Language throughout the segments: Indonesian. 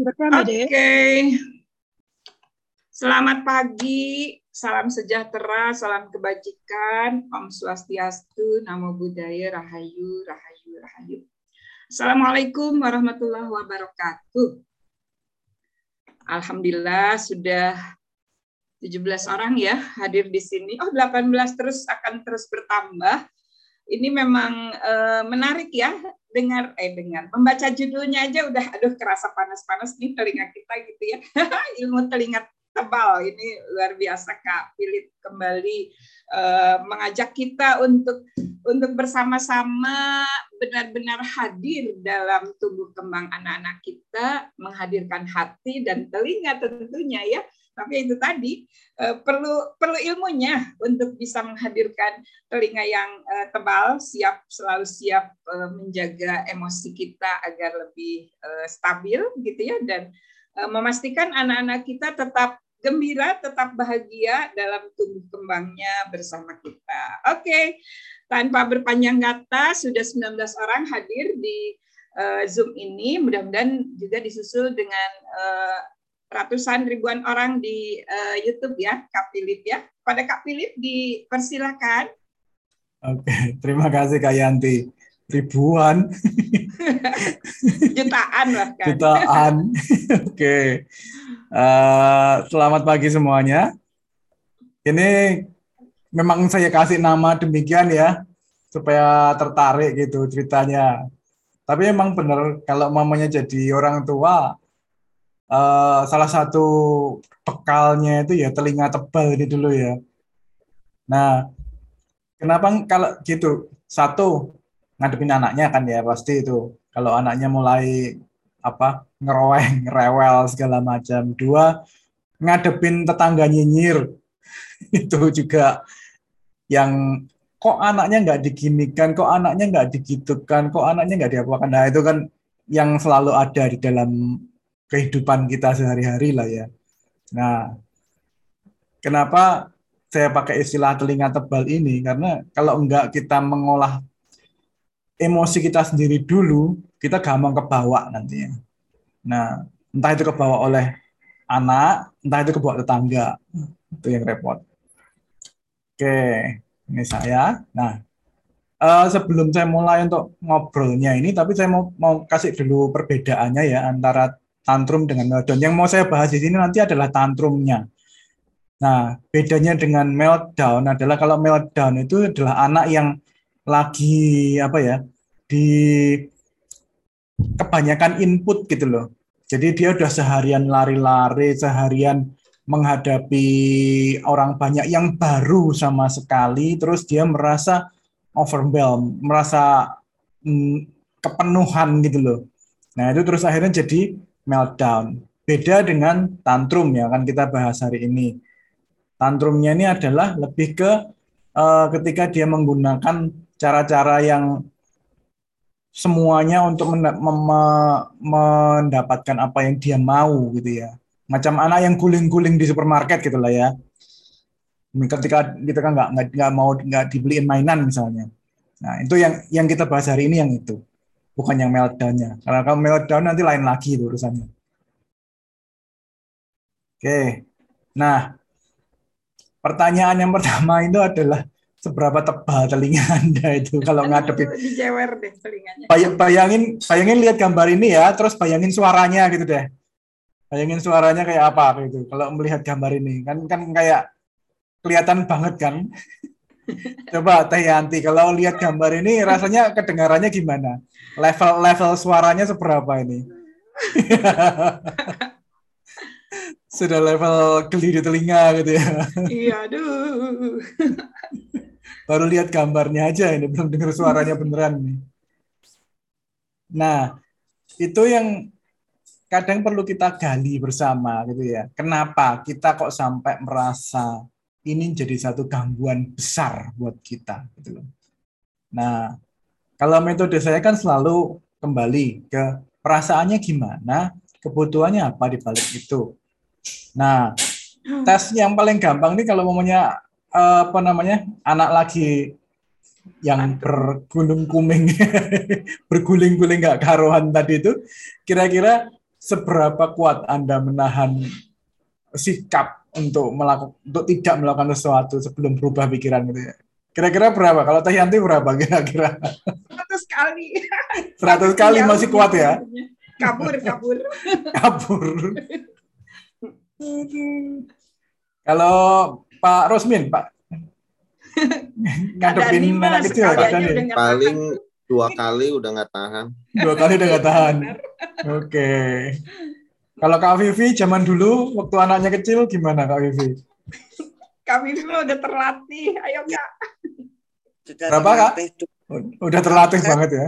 Oke. Selamat pagi, salam sejahtera, salam kebajikan, Om Swastiastu, Namo Buddhaya, Rahayu, Rahayu, Rahayu. Assalamualaikum warahmatullahi wabarakatuh. Alhamdulillah sudah 17 orang ya hadir di sini. Oh, 18 terus akan terus bertambah. Ini memang uh, menarik ya dengar eh dengar. Membaca judulnya aja udah aduh kerasa panas-panas nih telinga kita gitu ya. Ilmu telinga tebal ini luar biasa Kak. Philip kembali uh, mengajak kita untuk untuk bersama-sama benar-benar hadir dalam tubuh kembang anak-anak kita menghadirkan hati dan telinga tentunya ya tapi itu tadi uh, perlu perlu ilmunya untuk bisa menghadirkan telinga yang uh, tebal siap selalu siap uh, menjaga emosi kita agar lebih stabil gitu ya dan Eh, memastikan anak-anak kita tetap gembira, tetap bahagia dalam tumbuh kembangnya bersama kita. Oke, tanpa berpanjang kata, sudah 19 orang hadir di Zoom ini. Mudah-mudahan juga disusul dengan ratusan ribuan orang di uh, YouTube ya, Kak Philip ya. Pada Kak Philip dipersilakan. Oke, terima kasih Kak Yanti. Ribuan. Jutaan bahkan. Jutaan. Oke. Uh, selamat pagi semuanya. Ini memang saya kasih nama demikian ya supaya tertarik gitu ceritanya. Tapi emang benar kalau mamanya jadi orang tua uh, salah satu bekalnya itu ya telinga tebal ini dulu ya. Nah kenapa kalau gitu satu ngadepin anaknya kan ya pasti itu. Kalau anaknya mulai apa ngeroweng rewel segala macam. Dua ngadepin tetangga nyinyir. Itu juga yang kok anaknya nggak diginikan kok anaknya nggak digitukan kok anaknya nggak diapakan. Nah itu kan yang selalu ada di dalam kehidupan kita sehari-hari lah ya nah kenapa saya pakai istilah telinga tebal ini karena kalau enggak kita mengolah emosi kita sendiri dulu, kita gampang kebawa nantinya. Nah, entah itu kebawa oleh anak, entah itu kebawa tetangga. Itu yang repot. Oke, ini saya. Nah, uh, sebelum saya mulai untuk ngobrolnya ini, tapi saya mau mau kasih dulu perbedaannya ya antara tantrum dengan meltdown. Yang mau saya bahas di sini nanti adalah tantrumnya. Nah, bedanya dengan meltdown adalah kalau meltdown itu adalah anak yang lagi apa ya di kebanyakan input gitu loh. Jadi dia udah seharian lari-lari, seharian menghadapi orang banyak yang baru sama sekali, terus dia merasa overwhelmed, merasa mm, kepenuhan gitu loh. Nah itu terus akhirnya jadi meltdown. Beda dengan tantrum ya kan kita bahas hari ini. Tantrumnya ini adalah lebih ke uh, ketika dia menggunakan cara-cara yang semuanya untuk mendapatkan apa yang dia mau gitu ya. Macam anak yang guling-guling di supermarket gitu lah ya. Ketika kita kan nggak nggak mau nggak dibeliin mainan misalnya. Nah itu yang yang kita bahas hari ini yang itu, bukan yang meltdownnya. Karena kalau meltdown nanti lain lagi itu urusannya. Oke, nah pertanyaan yang pertama itu adalah seberapa tebal telinga Anda itu kalau ngadepin dijewer deh telinganya. Bayangin bayangin lihat gambar ini ya, terus bayangin suaranya gitu deh. Bayangin suaranya kayak apa gitu. Kalau melihat gambar ini kan kan kayak kelihatan banget kan. Coba Teh Yanti kalau lihat gambar ini rasanya kedengarannya gimana? Level level suaranya seberapa ini? Sudah level geli di telinga gitu ya. Iya, aduh baru lihat gambarnya aja ini belum dengar suaranya beneran nih. Nah, itu yang kadang perlu kita gali bersama gitu ya. Kenapa kita kok sampai merasa ini jadi satu gangguan besar buat kita gitu loh. Nah, kalau metode saya kan selalu kembali ke perasaannya gimana, kebutuhannya apa di balik itu. Nah, tes yang paling gampang nih kalau momennya apa namanya anak lagi yang bergunung kuming berguling-guling nggak karuan tadi itu kira-kira seberapa kuat Anda menahan sikap untuk melakukan untuk tidak melakukan sesuatu sebelum berubah pikiran gitu ya. Kira-kira berapa? Kalau Teh Yanti berapa kira-kira? 100 kali. 100 kali masih kuat ya? Kabur, kabur. kabur. Kalau Pak Rosmin, Pak ngadepin anak kecil Kak Dani. Paling dua kali udah nggak tahan. Dua kali udah nggak tahan. Oke. Okay. Kalau Kak Vivi zaman dulu waktu anaknya kecil gimana Kak Vivi? Kak Vivi udah terlatih. Ayo Kak. Sudah Berapa Kak? Udah terlatih banget ya.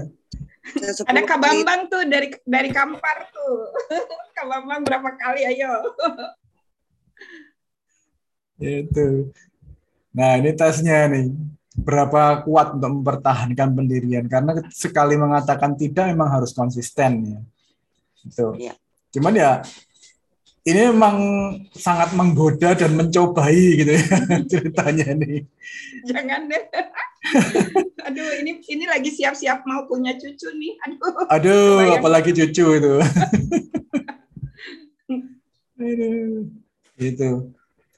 Ada Kak Bambang tuh dari dari Kampar tuh. Kak Bambang berapa kali ayo. Itu. Nah, ini tesnya nih. Berapa kuat untuk mempertahankan pendirian karena sekali mengatakan tidak memang harus konsisten ya. Itu. Ya. Cuman ya ini memang sangat menggoda dan mencobai gitu ya ceritanya nih. Jangan deh. Aduh, ini ini lagi siap-siap mau punya cucu nih. Aduh. Aduh, Bayang. apalagi cucu itu. gitu.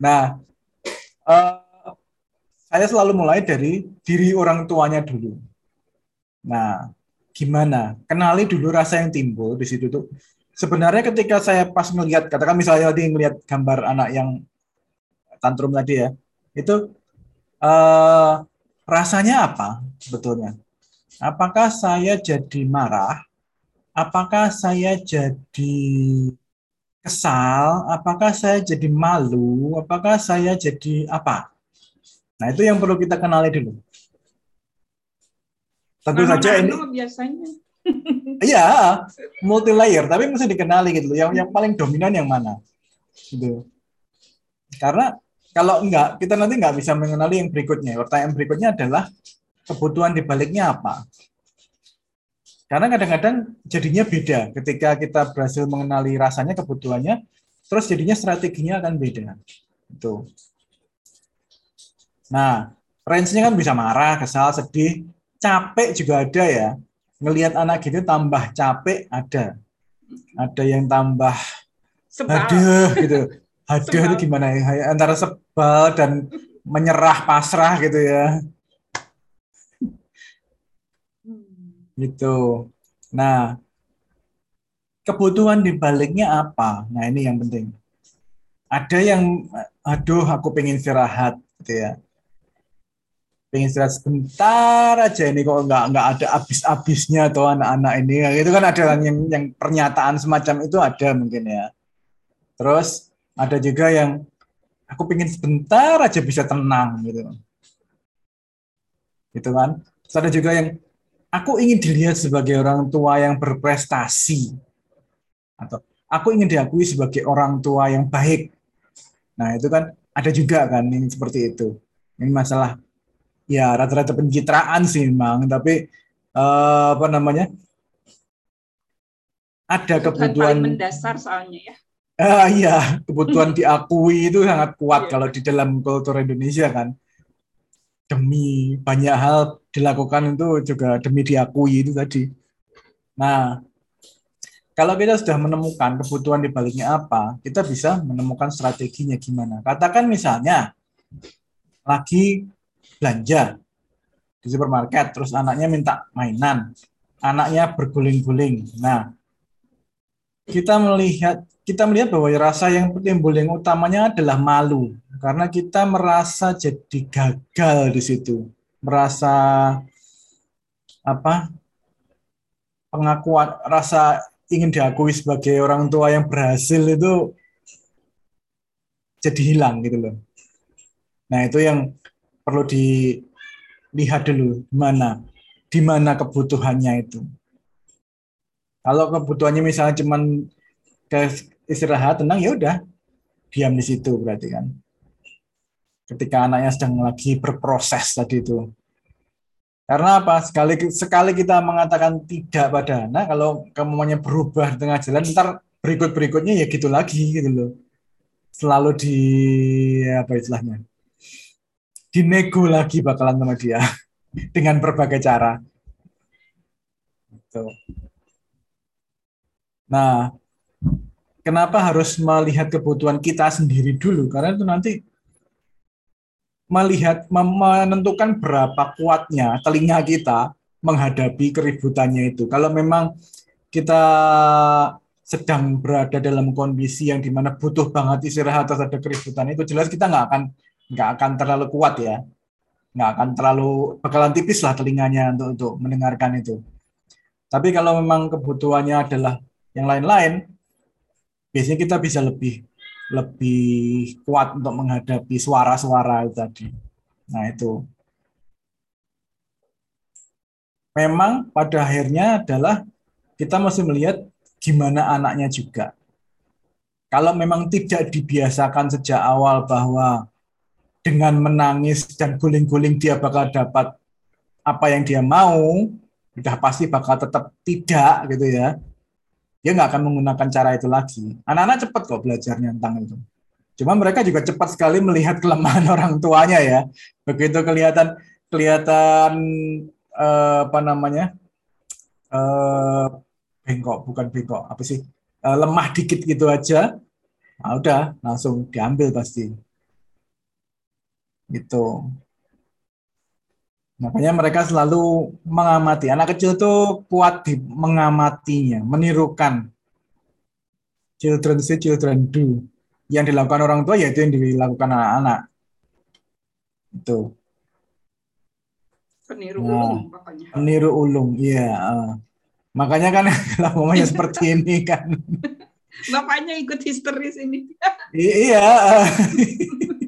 Nah, uh, saya selalu mulai dari diri orang tuanya dulu. Nah, gimana? Kenali dulu rasa yang timbul di situ tuh sebenarnya ketika saya pas melihat katakan misalnya tadi melihat gambar anak yang tantrum tadi ya itu uh, rasanya apa sebetulnya? Apakah saya jadi marah? Apakah saya jadi kesal? Apakah saya jadi malu? Apakah saya jadi apa? Nah itu yang perlu kita kenali dulu. Tentu saja ini biasanya Iya, multi layer, tapi mesti dikenali gitu loh. Yang yang paling dominan yang mana? Gitu. Karena kalau enggak, kita nanti enggak bisa mengenali yang berikutnya. Pertanyaan berikutnya adalah kebutuhan di baliknya apa? Karena kadang-kadang jadinya beda ketika kita berhasil mengenali rasanya, kebutuhannya, terus jadinya strateginya akan beda. Itu. Nah, range-nya kan bisa marah, kesal, sedih, capek juga ada ya ngelihat anak gitu tambah capek ada. Ada yang tambah aduh gitu. Aduh itu gimana ya? Antara sebal dan menyerah pasrah gitu ya. Hmm. gitu. Nah kebutuhan di baliknya apa? Nah ini yang penting. Ada yang aduh aku pengen istirahat gitu ya pengen istirahat sebentar aja ini kok nggak nggak ada habis-habisnya atau anak-anak ini. Itu kan ada yang yang pernyataan semacam itu ada mungkin ya. Terus ada juga yang aku pengen sebentar aja bisa tenang gitu. Gitu kan. Terus ada juga yang aku ingin dilihat sebagai orang tua yang berprestasi atau aku ingin diakui sebagai orang tua yang baik. Nah itu kan ada juga kan yang seperti itu. Ini masalah ya rata-rata pencitraan sih memang tapi uh, apa namanya ada kebutuhan mendasar soalnya ya ah iya kebutuhan diakui itu sangat kuat yeah. kalau di dalam kultur Indonesia kan demi banyak hal dilakukan itu juga demi diakui itu tadi nah kalau kita sudah menemukan kebutuhan di baliknya apa, kita bisa menemukan strateginya gimana. Katakan misalnya lagi belanja di supermarket, terus anaknya minta mainan, anaknya berguling-guling. Nah, kita melihat kita melihat bahwa rasa yang timbul yang utamanya adalah malu karena kita merasa jadi gagal di situ, merasa apa pengakuan rasa ingin diakui sebagai orang tua yang berhasil itu jadi hilang gitu loh. Nah itu yang perlu dilihat dulu mana di mana kebutuhannya itu. Kalau kebutuhannya misalnya cuman ke istirahat tenang ya udah diam di situ berarti kan. Ketika anaknya sedang lagi berproses tadi itu. Karena apa? Sekali sekali kita mengatakan tidak pada anak, kalau kamu berubah tengah jalan, ntar berikut berikutnya ya gitu lagi gitu loh. Selalu di apa istilahnya? Dinego lagi bakalan sama dia dengan berbagai cara. Gitu. Nah, kenapa harus melihat kebutuhan kita sendiri dulu? Karena itu nanti melihat menentukan berapa kuatnya telinga kita menghadapi keributannya itu. Kalau memang kita sedang berada dalam kondisi yang di mana butuh banget istirahat atau ada keributan itu jelas kita nggak akan nggak akan terlalu kuat ya. Nggak akan terlalu bakalan tipis lah telinganya untuk untuk mendengarkan itu. Tapi kalau memang kebutuhannya adalah yang lain-lain biasanya kita bisa lebih lebih kuat untuk menghadapi suara-suara itu tadi. Nah itu. Memang pada akhirnya adalah kita mesti melihat gimana anaknya juga. Kalau memang tidak dibiasakan sejak awal bahwa dengan menangis dan guling-guling dia bakal dapat apa yang dia mau, udah pasti bakal tetap tidak gitu ya. Dia nggak akan menggunakan cara itu lagi. Anak-anak cepat kok belajarnya tentang itu. Cuma mereka juga cepat sekali melihat kelemahan orang tuanya ya. Begitu kelihatan kelihatan eh, apa namanya eh, bengkok bukan bengkok apa sih uh, lemah dikit gitu aja nah udah langsung diambil pasti gitu makanya mereka selalu mengamati anak kecil tuh kuat di mengamatinya menirukan children see children do yang dilakukan orang tua yaitu yang dilakukan anak-anak itu peniru nah, ulung pokoknya peniru ulung iya uh. Makanya kan kalau ngomongnya seperti ini kan. Bapaknya ikut histeris ini. iya.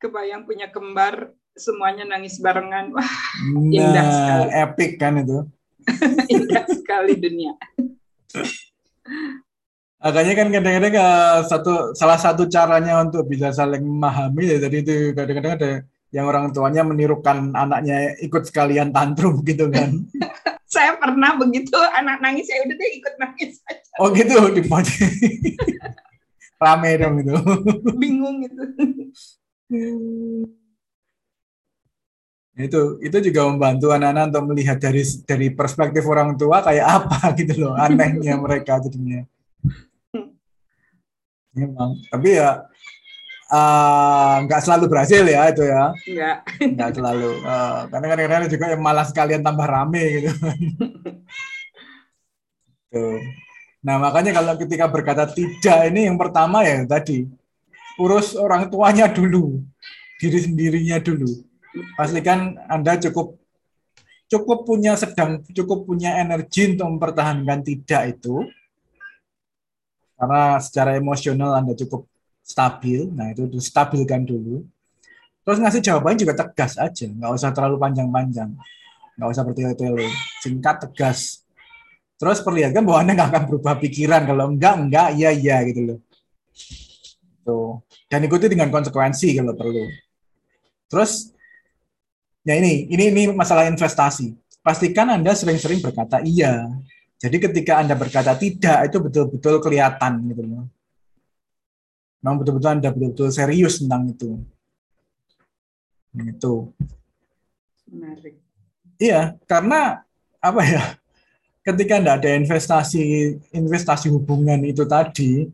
Kebayang punya kembar, semuanya nangis barengan. Wah, nah, indah sekali. Epic kan itu. indah sekali dunia. Makanya kan kadang-kadang eh, satu salah satu caranya untuk bisa saling memahami ya tadi itu kadang-kadang ada yang orang tuanya menirukan anaknya ikut sekalian tantrum gitu kan. saya pernah begitu anak nangis ya udah deh ikut nangis aja. Oh gitu di Rame dong itu. Bingung gitu. itu itu juga membantu anak-anak untuk melihat dari dari perspektif orang tua kayak apa gitu loh anehnya mereka jadinya memang tapi ya Eh, nggak uh, selalu berhasil ya itu ya. Nggak. Nggak selalu. Uh, karena kadang-kadang juga yang malah sekalian tambah rame gitu. Tuh. Nah makanya kalau ketika berkata tidak ini yang pertama ya tadi urus orang tuanya dulu, diri sendirinya dulu. Pastikan Anda cukup cukup punya sedang cukup punya energi untuk mempertahankan tidak itu karena secara emosional Anda cukup stabil. Nah, itu stabilkan dulu. Terus ngasih jawabannya juga tegas aja, nggak usah terlalu panjang-panjang. Nggak usah bertele-tele, singkat, tegas. Terus perlihatkan bahwa Anda nggak akan berubah pikiran. Kalau enggak, enggak, iya, iya gitu loh. Tuh. Dan ikuti dengan konsekuensi kalau perlu. Terus, ya ini, ini, ini masalah investasi. Pastikan Anda sering-sering berkata iya. Jadi ketika Anda berkata tidak, itu betul-betul kelihatan gitu loh memang betul-betul Anda betul-betul serius tentang itu. Itu. Menarik. Iya, karena apa ya? Ketika Anda ada investasi investasi hubungan itu tadi,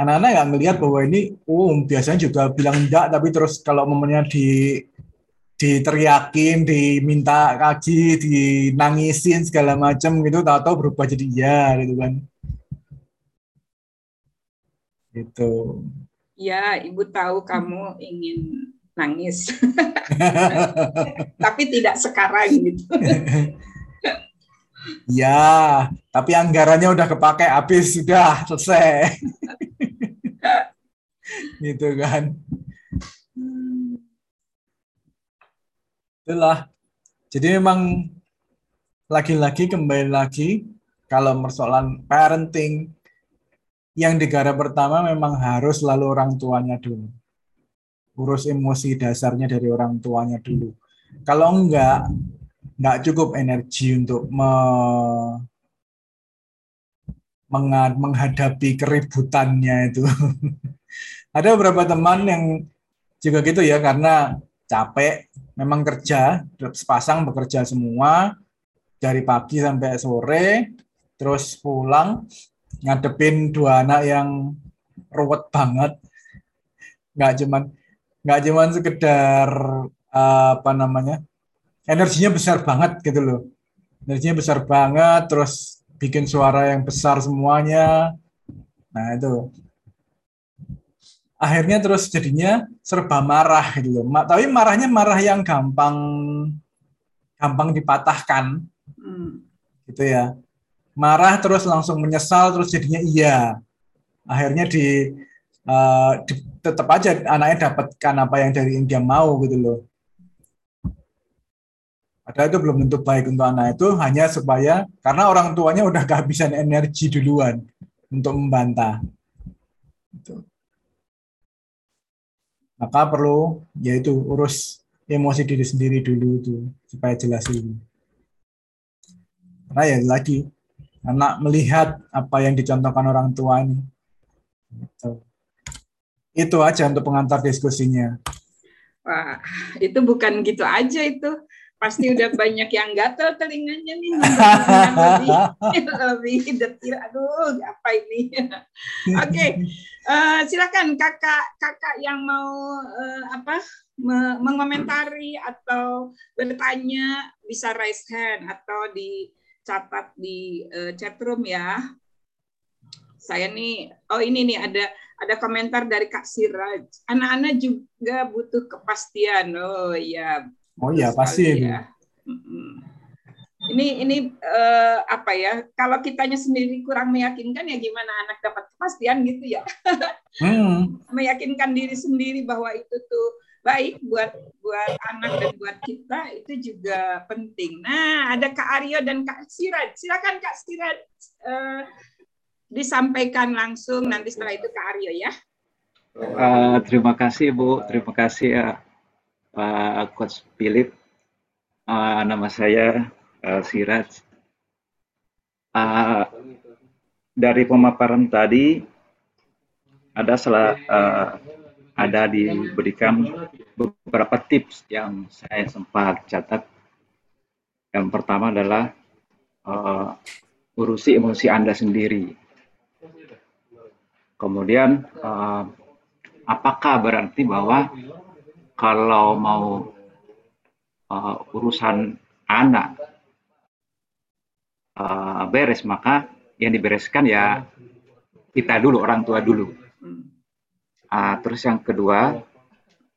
anak-anak nggak melihat bahwa ini, oh biasanya juga bilang enggak, tapi terus kalau momennya di diteriakin, diminta kaki, dinangisin segala macam gitu, tahu-tahu berubah jadi iya gitu kan. Gitu. Ya, Ibu tahu kamu ingin nangis. tapi tidak sekarang gitu. ya, tapi anggarannya udah kepake habis sudah selesai. gitu kan. Itulah. Jadi memang lagi-lagi kembali lagi kalau persoalan parenting yang negara pertama memang harus lalu orang tuanya dulu. Urus emosi dasarnya dari orang tuanya dulu. Kalau enggak, enggak cukup energi untuk me, menghadapi keributannya itu. Ada beberapa teman yang juga gitu ya, karena capek, memang kerja, sepasang bekerja semua, dari pagi sampai sore, terus pulang ngadepin dua anak yang ruwet banget. Nggak cuman nggak cuman sekedar uh, apa namanya energinya besar banget gitu loh. Energinya besar banget, terus bikin suara yang besar semuanya. Nah itu akhirnya terus jadinya serba marah gitu loh. Tapi marahnya marah yang gampang gampang dipatahkan. Hmm. Gitu ya. Marah terus langsung menyesal terus jadinya iya. Akhirnya di, uh, di tetap aja anaknya dapatkan apa yang dari yang dia mau gitu loh. Padahal itu belum tentu baik untuk anak itu hanya supaya karena orang tuanya udah kehabisan energi duluan untuk membantah. Gitu maka perlu yaitu urus emosi diri sendiri dulu itu supaya jelas ini. Karena ya lagi anak melihat apa yang dicontohkan orang tua ini. Itu, itu aja untuk pengantar diskusinya. Wah, itu bukan gitu aja itu pasti udah banyak yang gatel telinganya nih lebih lebih detil. Aduh apa ini? Oke okay. uh, eh, silakan kakak kakak yang mau uh, apa me mengomentari atau bertanya bisa raise hand atau dicatat di uh, chat room ya. Saya nih oh ini nih ada ada komentar dari Kak Siraj. Anak-anak juga butuh kepastian. Oh ya Oh iya pasti ya. Ini ini uh, apa ya? Kalau kitanya sendiri kurang meyakinkan ya gimana anak dapat kepastian gitu ya? hmm. Meyakinkan diri sendiri bahwa itu tuh baik buat buat anak dan buat kita itu juga penting. Nah, ada Kak Aryo dan Kak Siraj. Silakan Kak Siraj uh, disampaikan langsung nanti setelah itu Kak Aryo ya. Uh, terima kasih Bu, terima kasih ya Pak Coach Philip. Uh, nama saya uh, Siraj. Uh, dari pemaparan tadi ada salah uh, ada diberikan beberapa tips yang saya sempat catat. Yang pertama adalah uh, urusi emosi Anda sendiri. Kemudian uh, apakah berarti bahwa kalau mau uh, urusan anak uh, beres maka yang dibereskan ya kita dulu orang tua dulu. Uh, terus yang kedua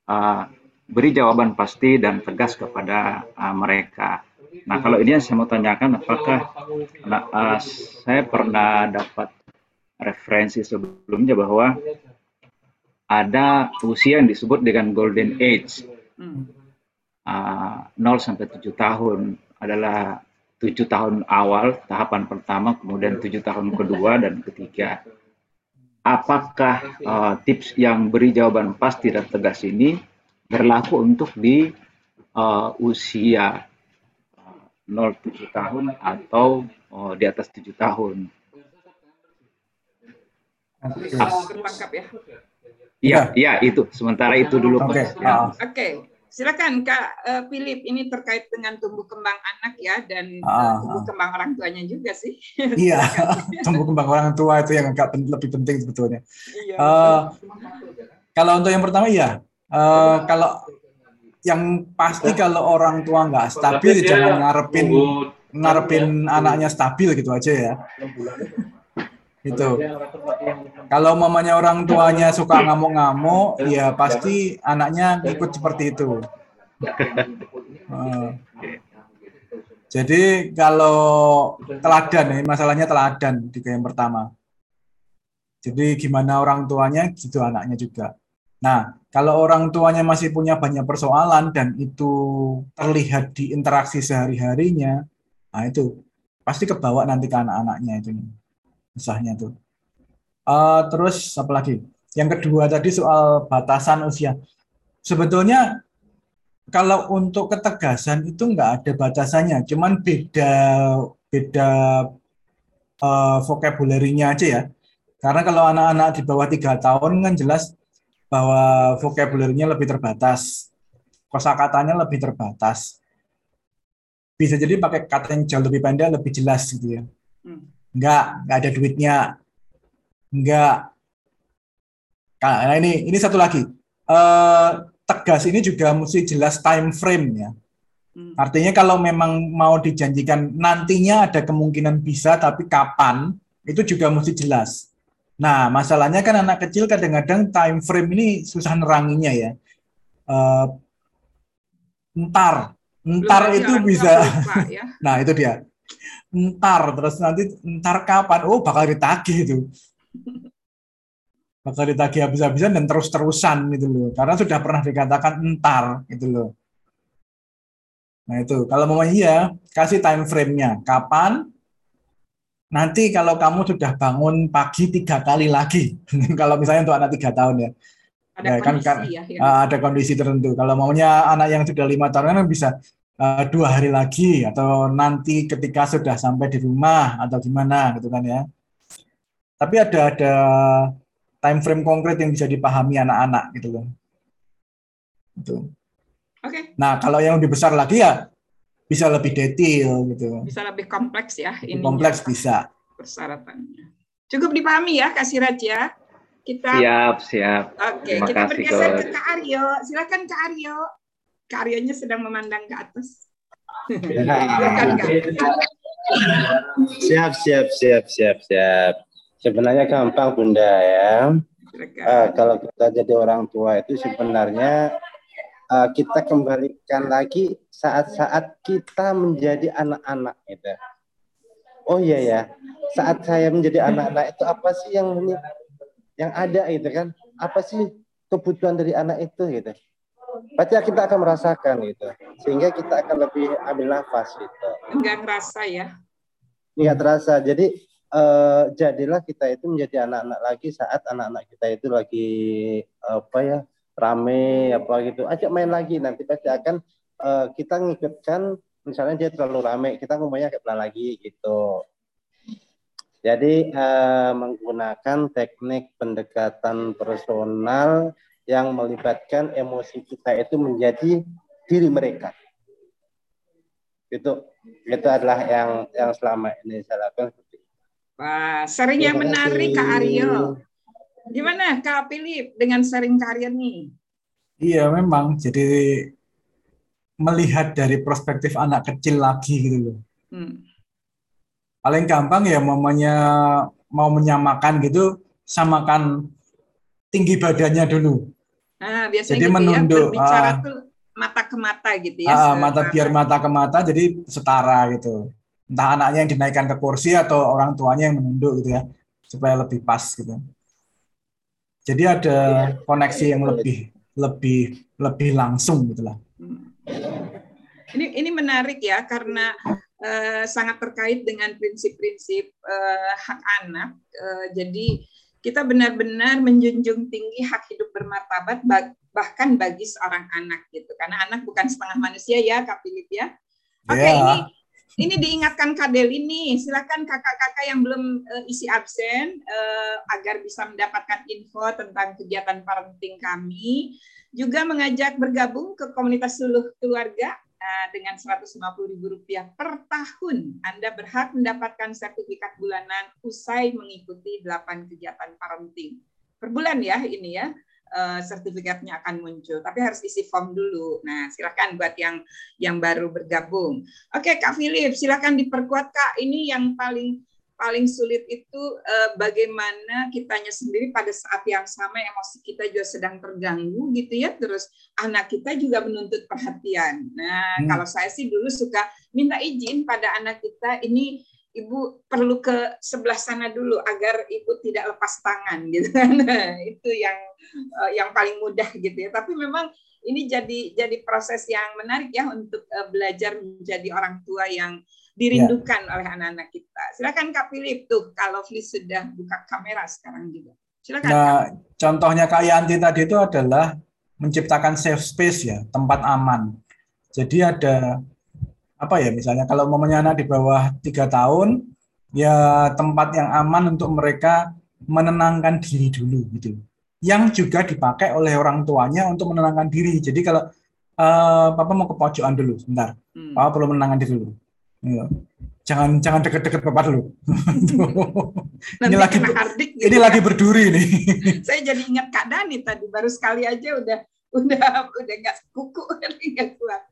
uh, beri jawaban pasti dan tegas kepada uh, mereka. Nah kalau ini yang saya mau tanyakan apakah nah, uh, saya pernah dapat referensi sebelumnya bahwa ada usia yang disebut dengan golden age. Hmm. Uh, 0 sampai 7 tahun adalah 7 tahun awal tahapan pertama, kemudian 7 tahun kedua dan ketiga. Apakah uh, tips yang beri jawaban pasti dan tegas ini berlaku untuk di uh, usia uh, 0-7 tahun atau uh, di atas 7 tahun? Tertangkap ya. Iya, iya itu. Sementara itu dulu. Oke. Okay. Ya. Oke. Okay. Silakan Kak uh, Philip, ini terkait dengan tumbuh kembang anak ya dan uh, tumbuh kembang orang tuanya juga sih. Iya, tumbuh kembang orang tua itu yang agak lebih penting sebetulnya. Iya, uh, kalau untuk yang pertama ya, uh, kalau yang pasti kalau orang tua nggak stabil jangan ngarepin ngarepin anaknya stabil gitu aja ya. Itu. Kalau mamanya orang tuanya suka ngamuk-ngamuk, ya pasti anaknya ikut seperti itu. Uh. Jadi kalau teladan ini masalahnya teladan di yang pertama. Jadi gimana orang tuanya, gitu anaknya juga. Nah, kalau orang tuanya masih punya banyak persoalan dan itu terlihat di interaksi sehari-harinya, nah itu pasti kebawa nanti ke anak-anaknya itu usahanya tuh. Uh, terus apa lagi? Yang kedua tadi soal batasan usia. Sebetulnya kalau untuk ketegasan itu nggak ada batasannya, cuman beda beda uh, vocabulary-nya aja ya. Karena kalau anak-anak di bawah tiga tahun kan jelas bahwa vocabulary-nya lebih terbatas, kosakatanya lebih terbatas. bisa jadi pakai kata yang jauh lebih pendek, lebih jelas gitu ya. Hmm. Enggak, enggak ada duitnya. Enggak. Nah ini ini satu lagi. Uh, tegas ini juga mesti jelas time frame ya. Hmm. Artinya kalau memang mau dijanjikan nantinya ada kemungkinan bisa, tapi kapan itu juga mesti jelas. Nah, masalahnya kan anak kecil kadang-kadang time frame ini susah neranginya ya. Uh, ntar, ntar Belum itu bisa. Lupa, ya. nah, itu dia. Ntar, terus nanti ntar kapan? Oh, bakal ditagih itu. Bakal ditagih habis-habisan dan terus-terusan gitu loh. Karena sudah pernah dikatakan ntar gitu loh. Nah itu, kalau mau iya, kasih time frame-nya. Kapan, Nanti kalau kamu sudah bangun pagi tiga kali lagi, kalau misalnya untuk anak tiga tahun ya, ada ya, kan, kan ya, ya. Uh, ada kondisi tertentu. Kalau maunya anak yang sudah lima tahun kan bisa uh, dua hari lagi atau nanti ketika sudah sampai di rumah atau gimana gitu kan ya. Tapi ada ada time frame konkret yang bisa dipahami anak-anak gitu loh. Itu. Oke. Okay. Nah kalau yang lebih besar lagi ya bisa lebih detail gitu. Bisa lebih kompleks ya ini. Kompleks bisa. Persyaratannya. Cukup dipahami ya Kak Siraj ya. Kita Siap, siap. Oke, Terima kita bergeser ke Kak Aryo. Silakan Kak Aryo. Kak Aryonya sedang memandang ke atas. siap, siap, siap, siap, siap. Sebenarnya gampang Bunda ya. Uh, kalau kita jadi orang tua itu sebenarnya uh, kita kembalikan lagi saat-saat kita menjadi anak-anak itu. Oh iya ya, saat saya menjadi anak-anak itu apa sih yang yang ada itu kan? Apa sih kebutuhan dari anak itu gitu? Pasti kita akan merasakan gitu, sehingga kita akan lebih ambil nafas gitu. Enggak terasa ya? Enggak terasa. Jadi uh, jadilah kita itu menjadi anak-anak lagi saat anak-anak kita itu lagi apa ya rame apa gitu ajak main lagi nanti pasti akan uh, kita ngikutkan misalnya dia terlalu rame kita ngomongnya kayak pelan lagi gitu jadi uh, menggunakan teknik pendekatan personal yang melibatkan emosi kita itu menjadi diri mereka itu itu adalah yang yang selama ini saya lakukan Wah, sering yang menarik Kak Aryo. Gimana Kak Philip dengan sharing karir nih? Iya memang jadi melihat dari perspektif anak kecil lagi gitu loh. Hmm. Paling gampang ya mamanya mau menyamakan gitu samakan tinggi badannya dulu. Nah, biasanya jadi gitu ya, menunduk, ya, berbicara uh, tuh mata ke mata gitu ya. Uh, mata biar mata ke mata jadi setara gitu. Entah anaknya yang dinaikkan ke kursi atau orang tuanya yang menunduk gitu ya supaya lebih pas gitu. Jadi ada ya. koneksi yang lebih lebih lebih langsung gitulah. Hmm. Ini ini menarik ya karena uh, sangat terkait dengan prinsip-prinsip uh, hak anak. Uh, jadi kita benar-benar menjunjung tinggi hak hidup bermartabat bahkan bagi seorang anak gitu. Karena anak bukan setengah manusia ya, Kak Philip ya. Oke, okay, ya. yeah. ini ini diingatkan Kadel ini, silakan kakak-kakak yang belum uh, isi absen uh, agar bisa mendapatkan info tentang kegiatan parenting kami. Juga mengajak bergabung ke komunitas suluh keluarga dengan Rp150.000 per tahun. Anda berhak mendapatkan sertifikat bulanan usai mengikuti 8 kegiatan parenting. Per bulan ya ini ya uh, sertifikatnya akan muncul. Tapi harus isi form dulu. Nah, silakan buat yang yang baru bergabung. Oke, Kak Philip, silakan diperkuat Kak. Ini yang paling paling sulit itu uh, bagaimana kitanya sendiri pada saat yang sama emosi kita juga sedang terganggu gitu ya. Terus anak kita juga menuntut perhatian. Nah hmm. kalau saya sih dulu suka minta izin pada anak kita ini ibu perlu ke sebelah sana dulu agar ibu tidak lepas tangan gitu kan. Itu yang uh, yang paling mudah gitu ya. Tapi memang ini jadi jadi proses yang menarik ya untuk uh, belajar menjadi orang tua yang dirindukan ya. oleh anak-anak kita silakan kak Philip tuh kalau Flis sudah buka kamera sekarang juga silakan nah kak. contohnya kak Yanti tadi itu adalah menciptakan safe space ya tempat aman jadi ada apa ya misalnya kalau momennya anak di bawah tiga tahun ya tempat yang aman untuk mereka menenangkan diri dulu gitu yang juga dipakai oleh orang tuanya untuk menenangkan diri jadi kalau uh, papa mau ke pojokan dulu sebentar. Hmm. Papa perlu menangani dulu. Iya. Jangan jangan deket-deket papa dulu. ini lagi hardik, gitu ini ya. lagi berduri nih. Saya jadi ingat Kak Dani tadi baru sekali aja udah udah udah nggak kuku nggak kuat.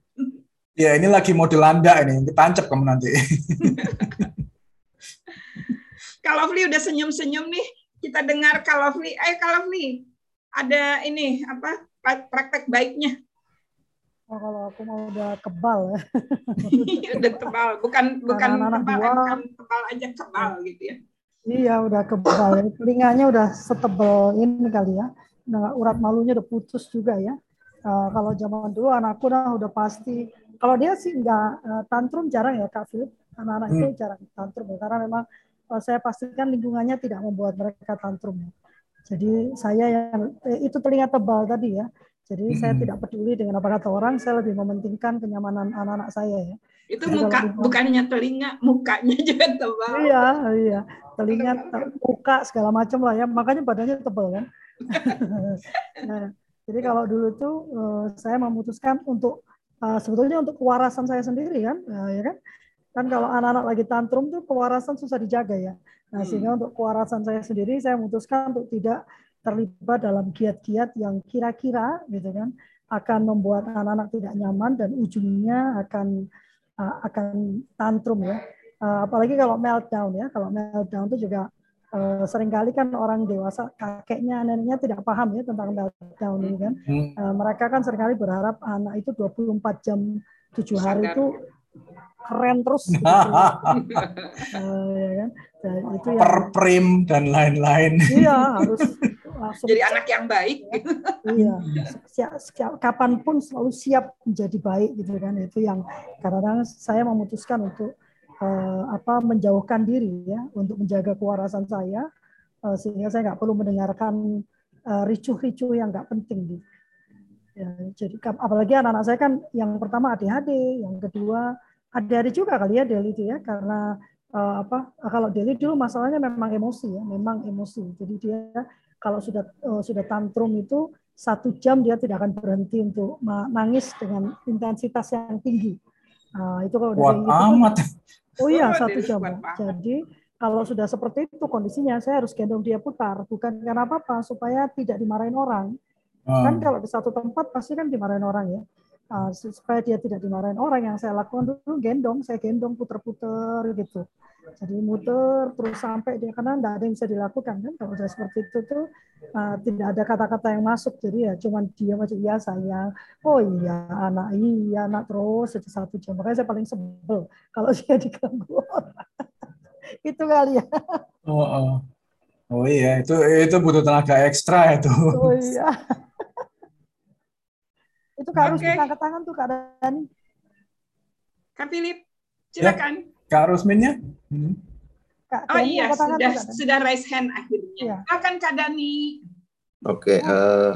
Ya ini lagi model anda ini, ditancap kamu nanti. Kalau Fli udah senyum-senyum nih, kita dengar kalau Fli, eh kalau Fli ada ini apa praktek baiknya Oh, kalau aku mau udah kebal ya. udah tebal, bukan bukan anak tebal, dua, bukan tebal aja kebal gitu ya. Iya, udah kebal. Ya. Telinganya udah setebal ini kali ya. Nah, urat malunya udah putus juga ya. Uh, kalau zaman dulu anakku udah udah pasti. Kalau dia sih nggak uh, tantrum jarang ya Kak Philip. Anak-anak hmm. itu jarang tantrum ya. Karena memang uh, saya pastikan lingkungannya tidak membuat mereka tantrum ya. Jadi saya yang eh, itu telinga tebal tadi ya jadi hmm. saya tidak peduli dengan apa kata orang, saya lebih mementingkan kenyamanan anak-anak saya ya. Itu Jadi muka kalau, bukannya telinga, mukanya juga tebal. Iya, iya. Telinga, muka segala macam lah ya. Makanya badannya tebal kan. nah, jadi kalau dulu tuh uh, saya memutuskan untuk uh, sebetulnya untuk kewarasan saya sendiri kan, uh, ya kan. Kan kalau anak-anak lagi tantrum tuh kewarasan susah dijaga ya. Nah, hmm. sehingga untuk kewarasan saya sendiri saya memutuskan untuk tidak terlibat dalam kiat-kiat yang kira-kira gitu kan akan membuat anak-anak tidak nyaman dan ujungnya akan uh, akan tantrum ya. Uh, apalagi kalau meltdown ya. Kalau meltdown itu juga uh, sering kali kan orang dewasa kakeknya neneknya tidak paham ya tentang meltdown ini kan. Uh, mereka kan sering kali berharap anak itu 24 jam 7 hari itu keren terus gitu. uh, ya kan. Dan itu yang, perprim dan lain-lain. Iya, harus langsung jadi anak yang baik. Iya, siap, siap, kapan pun selalu siap menjadi baik gitu kan. Itu yang kadang-kadang saya memutuskan untuk uh, apa menjauhkan diri ya untuk menjaga kewarasan saya uh, sehingga saya nggak perlu mendengarkan uh, ricuh-ricuh yang nggak penting gitu. Ya, jadi apalagi anak-anak saya kan yang pertama ADHD, yang kedua ADHD juga kali ya Deli itu ya karena uh, apa kalau Deli dulu masalahnya memang emosi ya, memang emosi. Jadi dia kalau sudah uh, sudah tantrum itu satu jam dia tidak akan berhenti untuk menangis dengan intensitas yang tinggi. Uh, itu kalau Kuat gitu, amat. Oh iya satu jam. Jadi kalau sudah seperti itu kondisinya saya harus gendong dia putar bukan karena apa-apa supaya tidak dimarahin orang. Hmm. Kan kalau di satu tempat pasti kan dimarahin orang ya. Uh, supaya dia tidak dimarahin orang. Yang saya lakukan dulu gendong, saya gendong puter-puter gitu. Jadi muter terus sampai dia karena tidak ada yang bisa dilakukan kan. Kalau sudah seperti itu tuh uh, tidak ada kata-kata yang masuk. Jadi ya cuma dia macam iya sayang. Oh iya anak. Iya anak terus itu satu jam. Makanya saya paling sebel kalau dia diganggu orang. Itu kali ya. Oh, oh. oh iya itu itu butuh tenaga ekstra itu. Oh iya itu harus okay. angkat tangan tuh Kak Dani Kak Philip silakan ya. Kak Rusminnya? Hmm. Kak, oh iya, sudah sudah raise hand akhirnya. Ya. Akan Kak Dani. Oke, okay, uh, eh,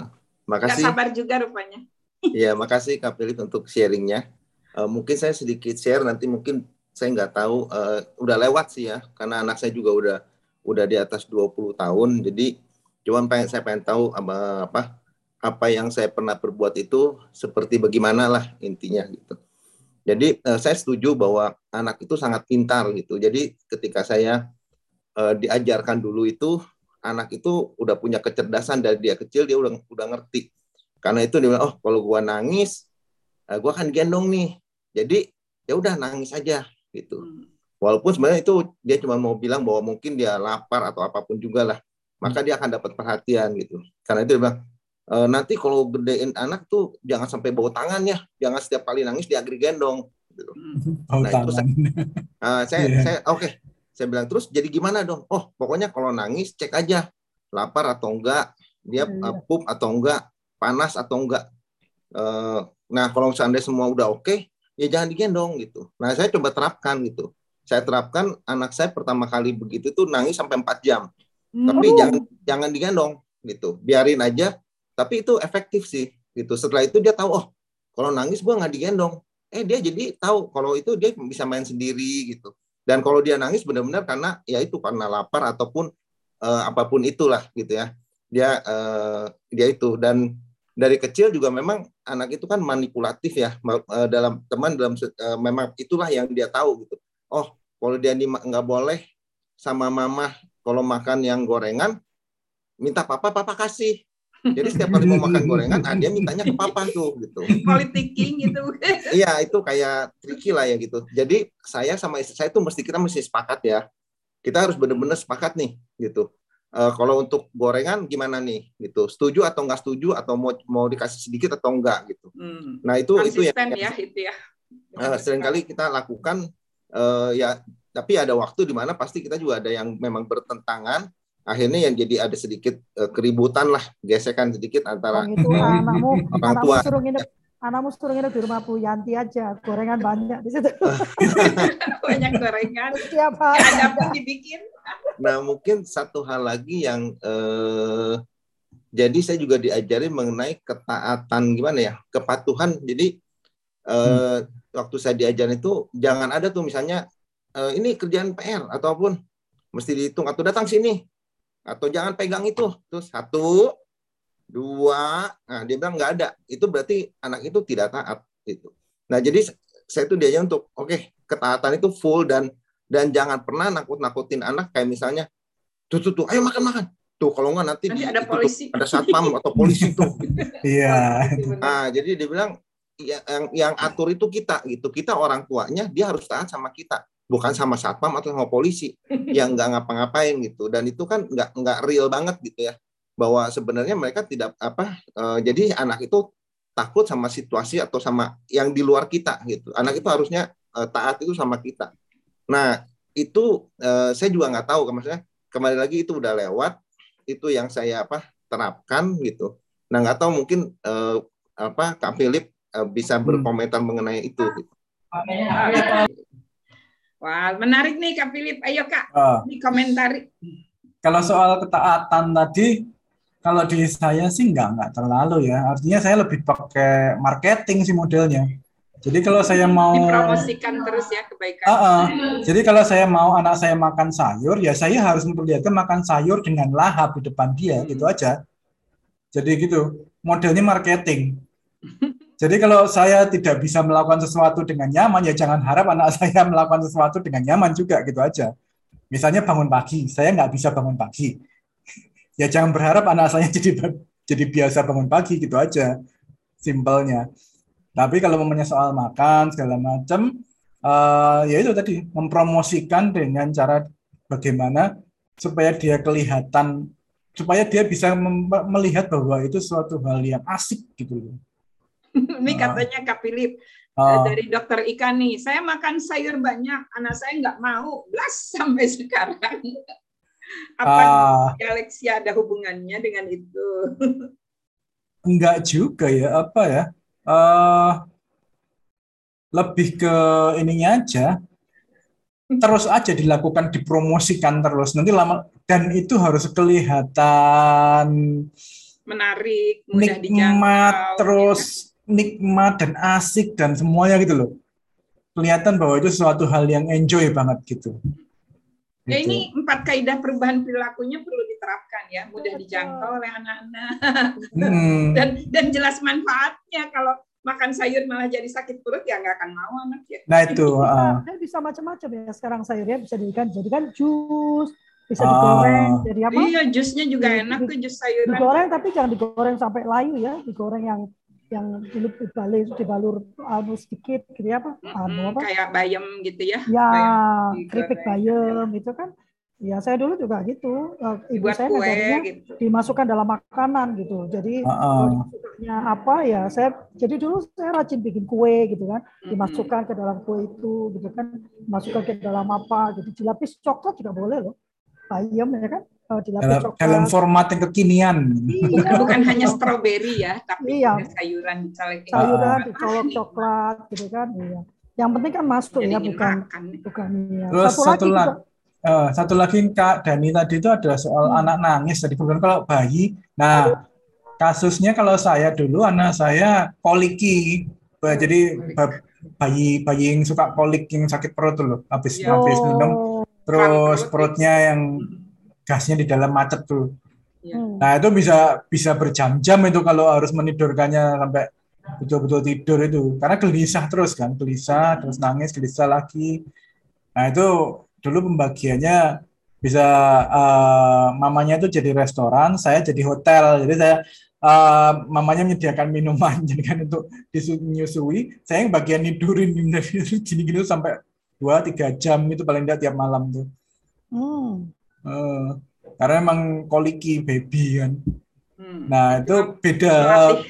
makasih. Gak sabar juga rupanya. Iya, makasih Kak Philip untuk sharingnya. Uh, mungkin saya sedikit share nanti mungkin saya nggak tahu uh, udah lewat sih ya karena anak saya juga udah udah di atas 20 tahun jadi cuman pengen saya pengen tahu apa apa apa yang saya pernah berbuat itu seperti bagaimana lah intinya gitu. Jadi uh, saya setuju bahwa anak itu sangat pintar gitu. Jadi ketika saya uh, diajarkan dulu itu anak itu udah punya kecerdasan dari dia kecil dia udah udah ngerti. Karena itu dia bilang, oh kalau gua nangis, uh, gua akan gendong nih. Jadi ya udah nangis aja gitu. Hmm. Walaupun sebenarnya itu dia cuma mau bilang bahwa mungkin dia lapar atau apa pun juga lah, maka dia akan dapat perhatian gitu. Karena itu dia bilang, nanti kalau gedein anak tuh jangan sampai bawa tangan ya, jangan setiap kali nangis dia gendong. Gitu. Oh, nah itu saya, uh, saya, yeah. saya oke, okay. saya bilang terus jadi gimana dong? Oh pokoknya kalau nangis cek aja lapar atau enggak, dia yeah. uh, pup atau enggak, panas atau enggak. Uh, nah kalau seandainya semua udah oke, okay, ya jangan digendong gitu. Nah saya coba terapkan gitu. Saya terapkan anak saya pertama kali begitu tuh nangis sampai 4 jam. Mm. Tapi jangan jangan digendong gitu. Biarin aja tapi itu efektif sih gitu. Setelah itu dia tahu oh kalau nangis gue nggak digendong. Eh dia jadi tahu kalau itu dia bisa main sendiri gitu. Dan kalau dia nangis benar-benar karena ya itu karena lapar ataupun uh, apa pun itulah gitu ya. Dia uh, dia itu. Dan dari kecil juga memang anak itu kan manipulatif ya eh, dalam teman dalam memang itulah yang dia tahu gitu. Oh, kalau dia nggak boleh sama mama kalau makan yang gorengan minta papa papa kasih. Jadi setiap kali mau makan gorengan, ah, dia mintanya ke papa tuh gitu. Politiking gitu. Iya, itu kayak tricky lah ya gitu. Jadi saya sama istri saya itu mesti kita mesti sepakat ya. Kita harus benar-benar sepakat nih gitu uh, kalau untuk gorengan gimana nih gitu setuju atau nggak setuju atau mau mau dikasih sedikit atau enggak gitu hmm. nah itu Konsisten itu yang, ya itu ya uh, sering kali kita lakukan uh, ya tapi ada waktu di mana pasti kita juga ada yang memang bertentangan akhirnya yang jadi ada sedikit uh, keributan lah gesekan sedikit antara oh, gitu, anakmu, orang tua suruh nginep anakmu suruh nginep di rumah Bu Yanti aja, gorengan banyak di situ. banyak gorengan. Setiap hari. Ada pun dibikin. Nah mungkin satu hal lagi yang eh, jadi saya juga diajari mengenai ketaatan gimana ya, kepatuhan. Jadi eh, hmm. waktu saya diajarin itu jangan ada tuh misalnya eh, ini kerjaan PR ataupun mesti dihitung atau datang sini atau jangan pegang itu. Terus satu, dua, nah dia bilang nggak ada. Itu berarti anak itu tidak taat itu. Nah jadi saya itu diajar untuk oke okay, ketaatan itu full dan dan jangan pernah nakut-nakutin anak kayak misalnya tuh tuh tuh ayo makan makan. Tuh kalau nggak nanti, nanti ada polisi tuh, ada satpam atau polisi tuh. Iya. Ah jadi dia bilang ya, yang yang atur itu kita gitu. Kita orang tuanya dia harus taat sama kita bukan sama satpam atau sama polisi. Yang nggak ngapa-ngapain gitu. Dan itu kan nggak nggak real banget gitu ya. Bahwa sebenarnya mereka tidak apa uh, jadi anak itu takut sama situasi atau sama yang di luar kita gitu. Anak itu harusnya uh, taat itu sama kita. Nah itu uh, saya juga nggak tahu. Maksudnya kembali lagi itu udah lewat itu yang saya apa terapkan gitu. Nah nggak tahu mungkin uh, apa kak Philip uh, bisa hmm. berkomentar mengenai itu. Gitu. Wah, menarik nih Kak Philip. Ayo Kak, uh, ini komentari. Kalau soal ketaatan tadi, kalau di saya sih nggak nggak terlalu ya. Artinya saya lebih pakai marketing sih modelnya. Jadi kalau saya mau dipromosikan terus ya kebaikan. Uh -uh. Jadi kalau saya mau anak saya makan sayur, ya saya harus memperlihatkan makan sayur dengan lahap di depan dia, hmm. gitu aja. Jadi gitu, modelnya marketing. Jadi kalau saya tidak bisa melakukan sesuatu dengan nyaman, ya jangan harap anak saya melakukan sesuatu dengan nyaman juga, gitu aja. Misalnya bangun pagi, saya nggak bisa bangun pagi ya jangan berharap anak saya jadi jadi biasa bangun pagi gitu aja simpelnya tapi kalau mempunyai soal makan segala macam uh, ya itu tadi mempromosikan dengan cara bagaimana supaya dia kelihatan supaya dia bisa melihat bahwa itu suatu hal yang asik gitu loh. Ini katanya Kak Philip uh, dari dokter Ika nih, saya makan sayur banyak, anak saya nggak mau, belas sampai sekarang. Apa uh, galaksi ada hubungannya dengan itu? Enggak juga ya, apa ya? Uh, lebih ke ininya aja. Terus aja dilakukan, dipromosikan terus. Nanti lama dan itu harus kelihatan menarik, mudah nikmat, dijangkau, terus ya. Nikmat dan asik dan semuanya gitu loh. Kelihatan bahwa itu suatu hal yang enjoy banget gitu. Ya gitu. ini empat kaidah perubahan perilakunya perlu diterapkan ya, mudah dijangkau oleh anak-anak hmm. dan dan jelas manfaatnya. Kalau makan sayur malah jadi sakit perut ya nggak akan mau anak ya. Nah itu uh. bisa macam-macam ya sekarang sayurnya bisa dijadikan jadikan jus, bisa uh. digoreng jadi apa? Iya jusnya juga enak tuh jus sayuran. Digoreng tapi jangan digoreng sampai layu ya, digoreng yang yang dulu dibalur dibalur anu sedikit gitu ya apa? Anu apa? kayak bayam gitu ya. Ya keripik bayam. itu kan. Ya saya dulu juga gitu. Eh, ibu Buat saya kue, gitu. dimasukkan dalam makanan gitu. Jadi uh -uh. apa ya saya jadi dulu saya rajin bikin kue gitu kan. Dimasukkan ke dalam kue itu gitu kan. Dimasukkan ke dalam apa gitu. Dilapis coklat juga boleh loh. Bayam ya kan Oh, dalam, dalam format yang kekinian. Iya. Bukan hanya stroberi ya, tapi iya. sayuran misalnya sayuran dicolok coklat gitu kan. Iya. Yang penting kan masuk Jadi ya, bukan makan. bukan ya. Terus satu, satu lagi, uh, satu lagi Kak Dani tadi itu ada soal hmm. anak nangis tadi bukan kalau bayi. Nah, kasusnya kalau saya dulu anak saya koliki. Jadi bayi bayi yang suka kolik yang sakit perut dulu habis ya. habis minum terus perutnya yang gasnya di dalam macet tuh. Ya. Nah itu bisa bisa berjam-jam itu kalau harus menidurkannya sampai betul-betul tidur itu karena gelisah terus kan gelisah terus nangis gelisah lagi nah itu dulu pembagiannya bisa uh, mamanya itu jadi restoran saya jadi hotel jadi saya uh, mamanya menyediakan minuman jadi kan untuk disusui saya yang bagian nidurin gini-gini sampai dua tiga jam itu paling tidak tiap malam tuh hmm. Uh, karena emang koliki baby kan Hmm. Nah, itu beda.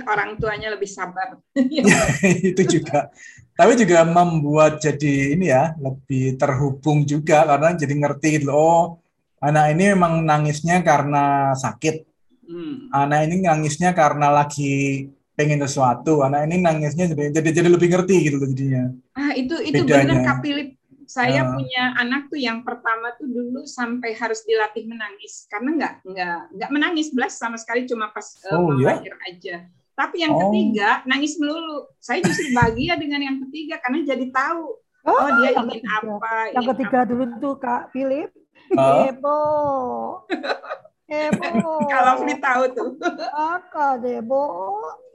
orang tuanya lebih sabar. itu juga. Tapi juga membuat jadi ini ya, lebih terhubung juga karena jadi ngerti gitu. Oh, anak ini memang nangisnya karena sakit. Hmm. Anak ini nangisnya karena lagi pengen sesuatu. Anak ini nangisnya jadi jadi, jadi lebih ngerti gitu jadinya. Ah, itu itu benar Kapilip saya uh, punya anak tuh yang pertama tuh dulu sampai harus dilatih menangis karena nggak nggak nggak menangis belas sama sekali cuma pas uh, oh, yeah? aja. Tapi yang oh. ketiga nangis melulu. Saya justru bahagia dengan yang ketiga karena jadi tahu oh, oh dia ingin ketiga. apa. Yang ingin ketiga apa. dulu tuh Kak Philip. Uh. Ebo. Ebo. Kalau Fli tahu tuh. Kakak Debo.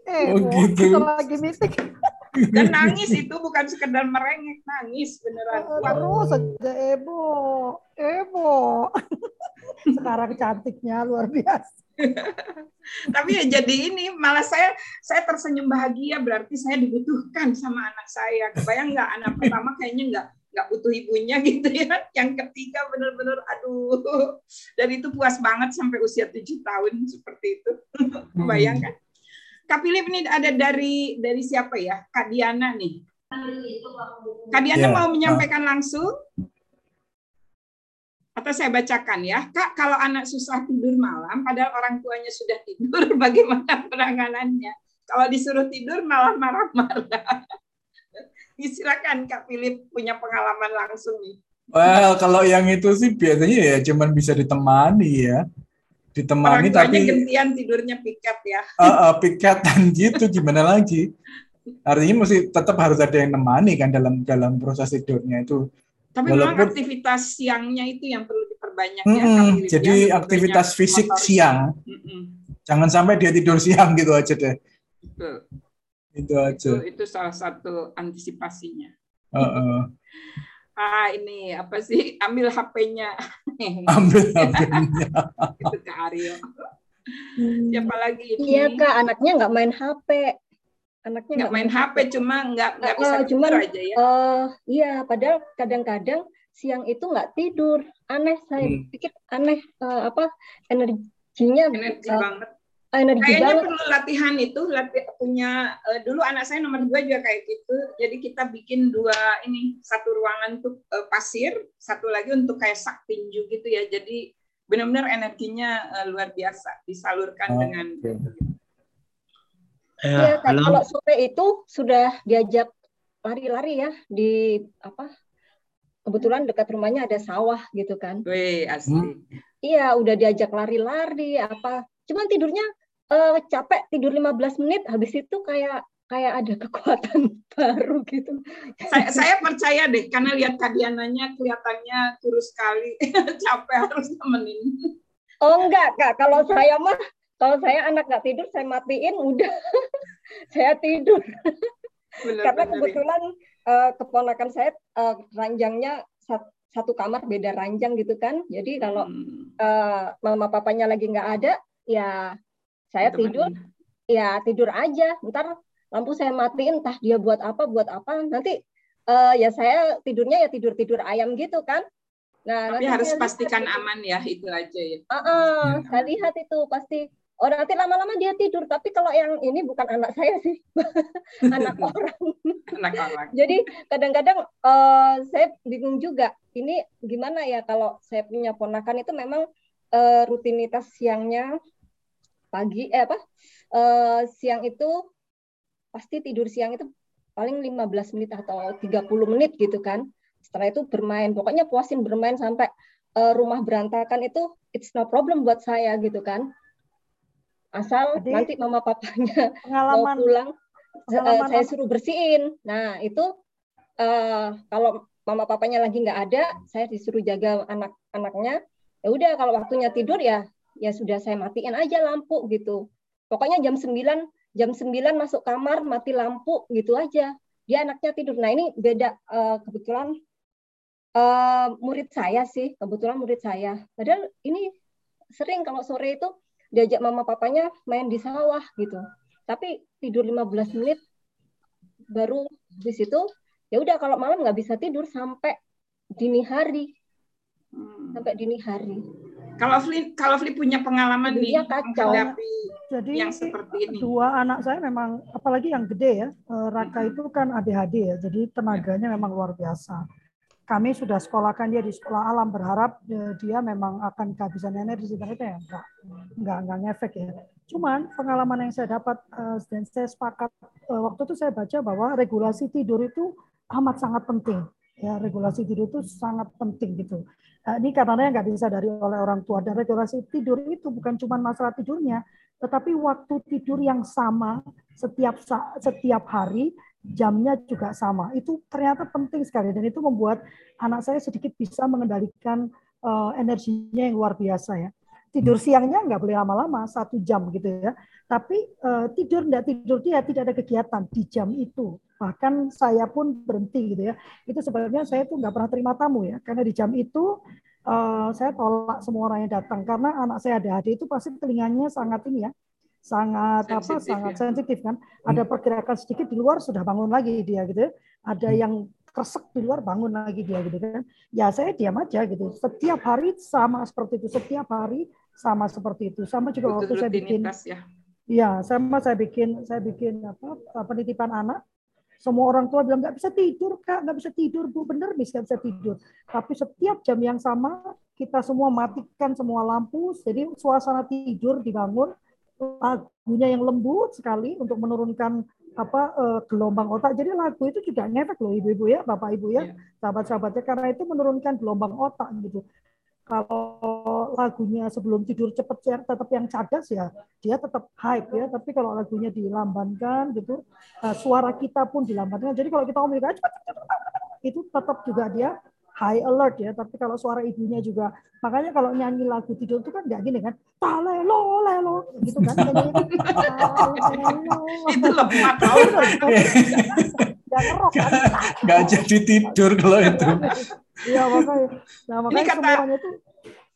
Ebo. Oh, gitu. Kita lagi meeting. Dan nangis itu bukan sekedar merengek, nangis beneran. Terus saja Ebo, Ebo. Sekarang cantiknya luar biasa. Tapi ya jadi ini malah saya saya tersenyum bahagia berarti saya dibutuhkan sama anak saya. Kebayang nggak anak pertama kayaknya nggak nggak butuh ibunya gitu ya. Yang ketiga bener-bener aduh. Dan itu puas banget sampai usia tujuh tahun seperti itu. Bayangkan. Kak Philip ini ada dari dari siapa ya? Kak Diana nih. Kak Diana ya. mau menyampaikan langsung? Atau saya bacakan ya. Kak, kalau anak susah tidur malam, padahal orang tuanya sudah tidur, bagaimana penanganannya? Kalau disuruh tidur malah marah-marah. Silakan Kak Philip punya pengalaman langsung nih. Well, kalau yang itu sih biasanya ya cuman bisa ditemani ya ditemani Orang tapi gentian tidurnya piket ya. Uh, uh, pikatan gitu gimana lagi? Artinya mesti tetap harus ada yang nemani kan dalam dalam proses tidurnya itu. Tapi Walaupun, memang aktivitas siangnya itu yang perlu diperbanyak mm, ya. Jadi aktivitas fisik motor. siang. Mm -mm. Jangan sampai dia tidur siang gitu aja deh. Betul. Itu aja. Itu, itu salah satu antisipasinya. Uh -uh ah ini apa sih? Ambil HP-nya ambil HP-nya itu Kak Aryo. Siapa lagi ini? Iya Kak. Anaknya nggak main HP anaknya nggak main HP cuma nggak nggak bisa uh, cuman, aja ya. uh, iya padahal kadang-kadang siang itu nggak tidur. Aneh saya hmm. pikir aneh uh, apa energinya energi uh, banget energi Kayaknya banget. perlu latihan itu latih, punya uh, dulu anak saya nomor dua juga kayak gitu. Jadi kita bikin dua ini satu ruangan untuk uh, pasir, satu lagi untuk kayak sak tinju gitu ya. Jadi benar-benar energinya uh, luar biasa disalurkan oh, dengan. Okay. Ya, ya kalau sore itu sudah diajak lari-lari ya di apa? Kebetulan dekat rumahnya ada sawah gitu kan. Wih, asli. Hmm. Iya, udah diajak lari-lari apa. Cuman tidurnya uh, capek tidur 15 menit habis itu kayak kayak ada kekuatan baru gitu. Saya, saya percaya deh karena lihat kadiananya kelihatannya kurus sekali, capek harus temenin. Oh enggak kak, kalau saya mah kalau saya anak nggak tidur saya matiin udah saya tidur. Benar, karena benar, kebetulan uh, keponakan saya uh, ranjangnya satu kamar beda ranjang gitu kan. Jadi kalau hmm. uh, mama papanya lagi nggak ada, ya saya tidur ya tidur aja. Ntar lampu saya matiin entah dia buat apa buat apa. Nanti uh, ya saya tidurnya ya tidur tidur ayam gitu kan. Nah tapi harus pastikan lihat, aman ya itu aja ya. Uh -uh, ya. saya lihat itu pasti. Oh nanti lama-lama dia tidur. Tapi kalau yang ini bukan anak saya sih anak orang. Anak orang. Jadi kadang-kadang uh, saya bingung juga. Ini gimana ya kalau saya punya ponakan itu memang uh, rutinitas siangnya pagi eh apa uh, siang itu pasti tidur siang itu paling 15 menit atau 30 menit gitu kan. Setelah itu bermain. Pokoknya puasin bermain sampai uh, rumah berantakan itu it's no problem buat saya gitu kan. Asal Jadi, nanti mama papanya pengalaman, mau pulang uh, saya suruh bersihin. Nah, itu uh, kalau mama papanya lagi nggak ada, saya disuruh jaga anak-anaknya. Ya udah kalau waktunya tidur ya ya sudah saya matiin aja lampu gitu. Pokoknya jam 9 jam 9 masuk kamar mati lampu gitu aja. Dia anaknya tidur. Nah ini beda uh, kebetulan uh, murid saya sih kebetulan murid saya. Padahal ini sering kalau sore itu diajak mama papanya main di sawah gitu. Tapi tidur 15 menit baru di situ ya udah kalau malam nggak bisa tidur sampai dini hari. Hmm. sampai dini hari kalau Fli kalau Fli punya pengalaman nih kacau. Jadi yang seperti ini. Dua anak saya memang apalagi yang gede ya. Eh, Raka itu kan ADHD ya. Jadi tenaganya memang luar biasa kami sudah sekolahkan dia di sekolah alam berharap eh, dia memang akan kehabisan energi ternyata ya enggak enggak enggak ngefek ya cuman pengalaman yang saya dapat eh, dan saya sepakat waktu itu saya baca bahwa regulasi tidur itu amat sangat penting ya regulasi tidur itu sangat penting gitu nah, ini karena nggak disadari oleh orang tua dan regulasi tidur itu bukan cuma masalah tidurnya tetapi waktu tidur yang sama setiap setiap hari jamnya juga sama. Itu ternyata penting sekali dan itu membuat anak saya sedikit bisa mengendalikan uh, energinya yang luar biasa ya. Tidur siangnya nggak boleh lama-lama, satu jam gitu ya. Tapi uh, tidur nggak tidur dia tidak ada kegiatan di jam itu. Bahkan saya pun berhenti gitu ya. Itu sebenarnya saya tuh nggak pernah terima tamu ya, karena di jam itu uh, saya tolak semua orang yang datang karena anak saya ada ADHD itu pasti telinganya sangat ini ya, sangat sensitif, apa sangat ya? sensitif kan ada pergerakan sedikit di luar sudah bangun lagi dia gitu ada hmm. yang kresek di luar bangun lagi dia gitu kan ya saya diam aja gitu setiap hari sama seperti itu setiap hari sama seperti itu sama juga Betul, waktu saya bikin ya. Ya sama saya bikin saya bikin apa penitipan anak semua orang tua bilang nggak bisa tidur kak nggak bisa tidur bu bener bisa bisa tidur tapi setiap jam yang sama kita semua matikan semua lampu jadi suasana tidur dibangun lagunya yang lembut sekali untuk menurunkan apa uh, gelombang otak. Jadi lagu itu juga ngefek loh ibu-ibu ya, bapak ibu ya, yeah. sahabat-sahabatnya karena itu menurunkan gelombang otak gitu. Kalau lagunya sebelum tidur cepet tetap yang cadas ya, dia tetap hype ya. Tapi kalau lagunya dilambankan gitu, uh, suara kita pun dilambankan. Jadi kalau kita ngomong itu tetap juga dia high alert ya. Tapi kalau suara ibunya juga, makanya kalau nyanyi lagu tidur itu kan nggak gini kan, talelo lelo gitu kan. itu lemah tau. Nggak jadi tidur kalau itu. Iya makanya. Nah makanya kata, semuanya itu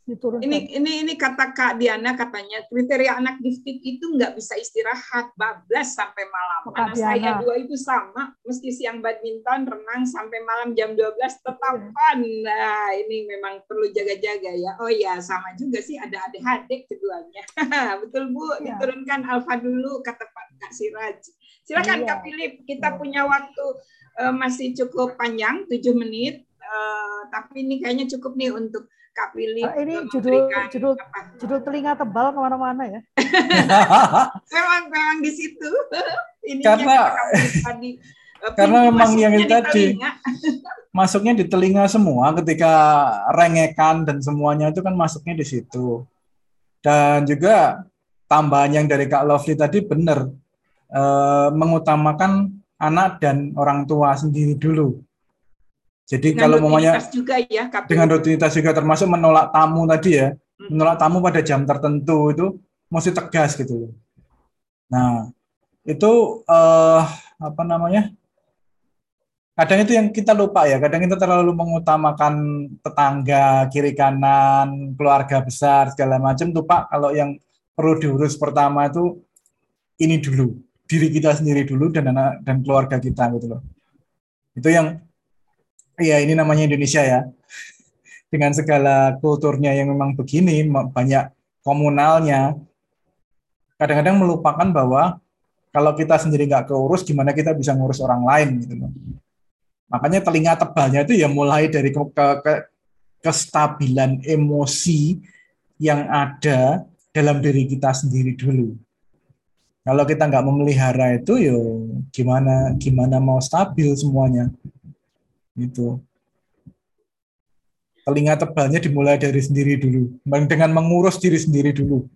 diturunkan. Ini ini ini kata Kak Diana katanya kriteria anak gifted itu nggak bisa istirahat bablas sampai malam. Kak anak Diana. saya dua itu sama, mesti siang badminton, renang sampai malam jam 12 tetapan. Nah, ini memang perlu jaga-jaga ya. Oh ya, sama juga sih ada adik-adik keduanya. Betul Bu, ya. diturunkan alfa dulu kata Pak Kak Siraj. Silakan ya. Kak Philip, kita ya. punya waktu uh, masih cukup panjang, 7 menit. Uh, tapi ini kayaknya cukup nih untuk Kak Willy. Uh, ini judul judul apa? judul telinga tebal ke mana-mana ya. memang memang di situ. karena tadi, eh, karena memang yang itu tadi masuknya di telinga semua ketika rengekan dan semuanya itu kan masuknya di situ. Dan juga tambahan yang dari Kak Lovely tadi benar eh, mengutamakan anak dan orang tua sendiri dulu jadi dengan kalau momennya juga ya, KPU. dengan rutinitas juga termasuk menolak tamu tadi ya, hmm. menolak tamu pada jam tertentu itu mesti tegas gitu. Nah itu uh, apa namanya? Kadang itu yang kita lupa ya, kadang kita terlalu mengutamakan tetangga kiri kanan, keluarga besar segala macam lupa kalau yang perlu diurus pertama itu ini dulu, diri kita sendiri dulu dan anak dan keluarga kita gitu loh. Itu yang Iya, ini namanya Indonesia ya. Dengan segala kulturnya yang memang begini, banyak komunalnya, kadang-kadang melupakan bahwa kalau kita sendiri nggak keurus, gimana kita bisa ngurus orang lain gitu. Makanya telinga tebalnya itu ya mulai dari ke, ke, ke kestabilan emosi yang ada dalam diri kita sendiri dulu. Kalau kita nggak memelihara itu, yo gimana gimana mau stabil semuanya. Itu. Telinga tebalnya dimulai dari sendiri dulu, dengan mengurus diri sendiri dulu.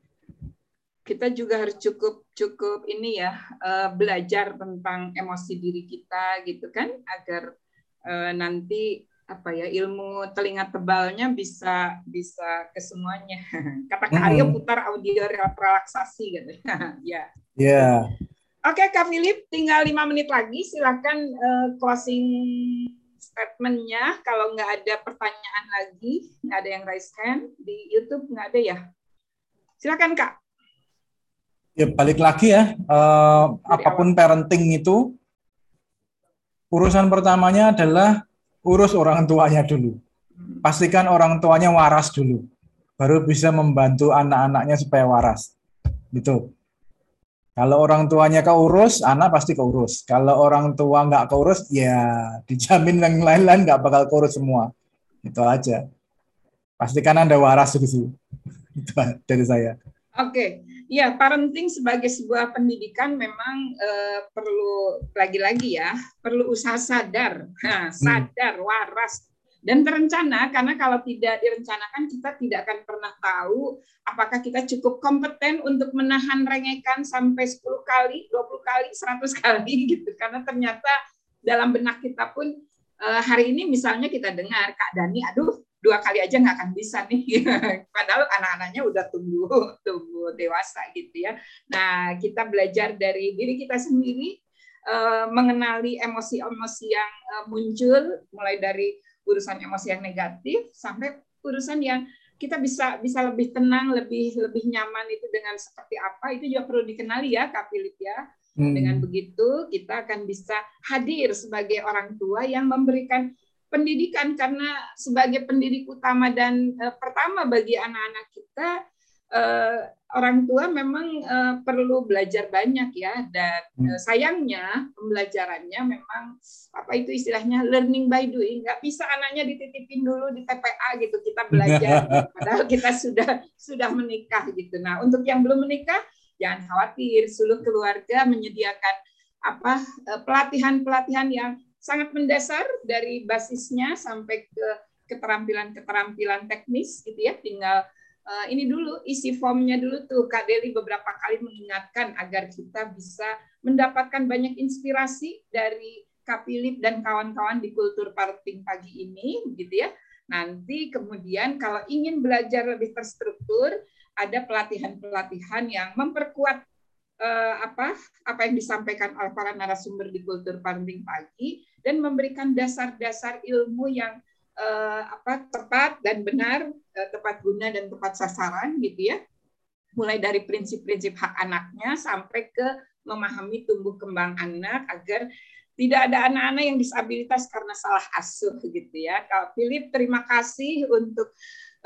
Kita juga harus cukup cukup ini ya eh, belajar tentang emosi diri kita gitu kan, agar eh, nanti apa ya ilmu telinga tebalnya bisa bisa ke semuanya. Kata Kak Aryo putar audio relaksasi gitu. ya. Ya. Yeah. Oke Kak Philip, tinggal lima menit lagi. Silakan uh, closing statementnya. Kalau nggak ada pertanyaan lagi, nggak ada yang raise hand di YouTube nggak ada ya. Silakan Kak. Ya balik lagi ya. Uh, apa pun awal. parenting itu, urusan pertamanya adalah urus orang tuanya dulu. Pastikan orang tuanya waras dulu. Baru bisa membantu anak-anaknya supaya waras. Gitu. Kalau orang tuanya keurus, anak pasti keurus. Kalau orang tua nggak keurus, ya dijamin yang lain-lain nggak bakal keurus semua. Itu aja. Pastikan Anda waras gitu. Itu dari saya. Oke, ya parenting sebagai sebuah pendidikan memang uh, perlu lagi-lagi ya, perlu usaha sadar, nah, sadar, waras dan terencana karena kalau tidak direncanakan kita tidak akan pernah tahu apakah kita cukup kompeten untuk menahan rengekan sampai 10 kali, 20 kali, 100 kali gitu. Karena ternyata dalam benak kita pun uh, hari ini misalnya kita dengar Kak Dani, aduh dua kali aja nggak akan bisa nih. Padahal anak-anaknya udah tumbuh tumbuh dewasa gitu ya. Nah kita belajar dari diri kita sendiri uh, mengenali emosi-emosi yang uh, muncul mulai dari urusan emosi yang negatif sampai urusan yang kita bisa bisa lebih tenang lebih lebih nyaman itu dengan seperti apa itu juga perlu dikenali ya Kak Philip ya hmm. dengan begitu kita akan bisa hadir sebagai orang tua yang memberikan pendidikan karena sebagai pendidik utama dan uh, pertama bagi anak-anak kita uh, orang tua memang uh, perlu belajar banyak ya. Dan uh, sayangnya pembelajarannya memang apa itu istilahnya learning by doing. Nggak bisa anaknya dititipin dulu di TPA gitu kita belajar. Padahal kita sudah sudah menikah gitu. Nah untuk yang belum menikah jangan khawatir. Seluruh keluarga menyediakan apa pelatihan-pelatihan yang sangat mendasar dari basisnya sampai ke keterampilan-keterampilan teknis gitu ya. Tinggal uh, ini dulu isi formnya dulu tuh. Kak Deli beberapa kali mengingatkan agar kita bisa mendapatkan banyak inspirasi dari Kak Philip dan kawan-kawan di kultur parenting pagi ini gitu ya. Nanti kemudian kalau ingin belajar lebih terstruktur ada pelatihan-pelatihan yang memperkuat uh, apa apa yang disampaikan oleh para narasumber di kultur parenting pagi dan memberikan dasar-dasar ilmu yang uh, apa tepat dan benar, uh, tepat guna dan tepat sasaran gitu ya. Mulai dari prinsip-prinsip hak anaknya sampai ke memahami tumbuh kembang anak agar tidak ada anak-anak yang disabilitas karena salah asuh gitu ya. Kalau Philip terima kasih untuk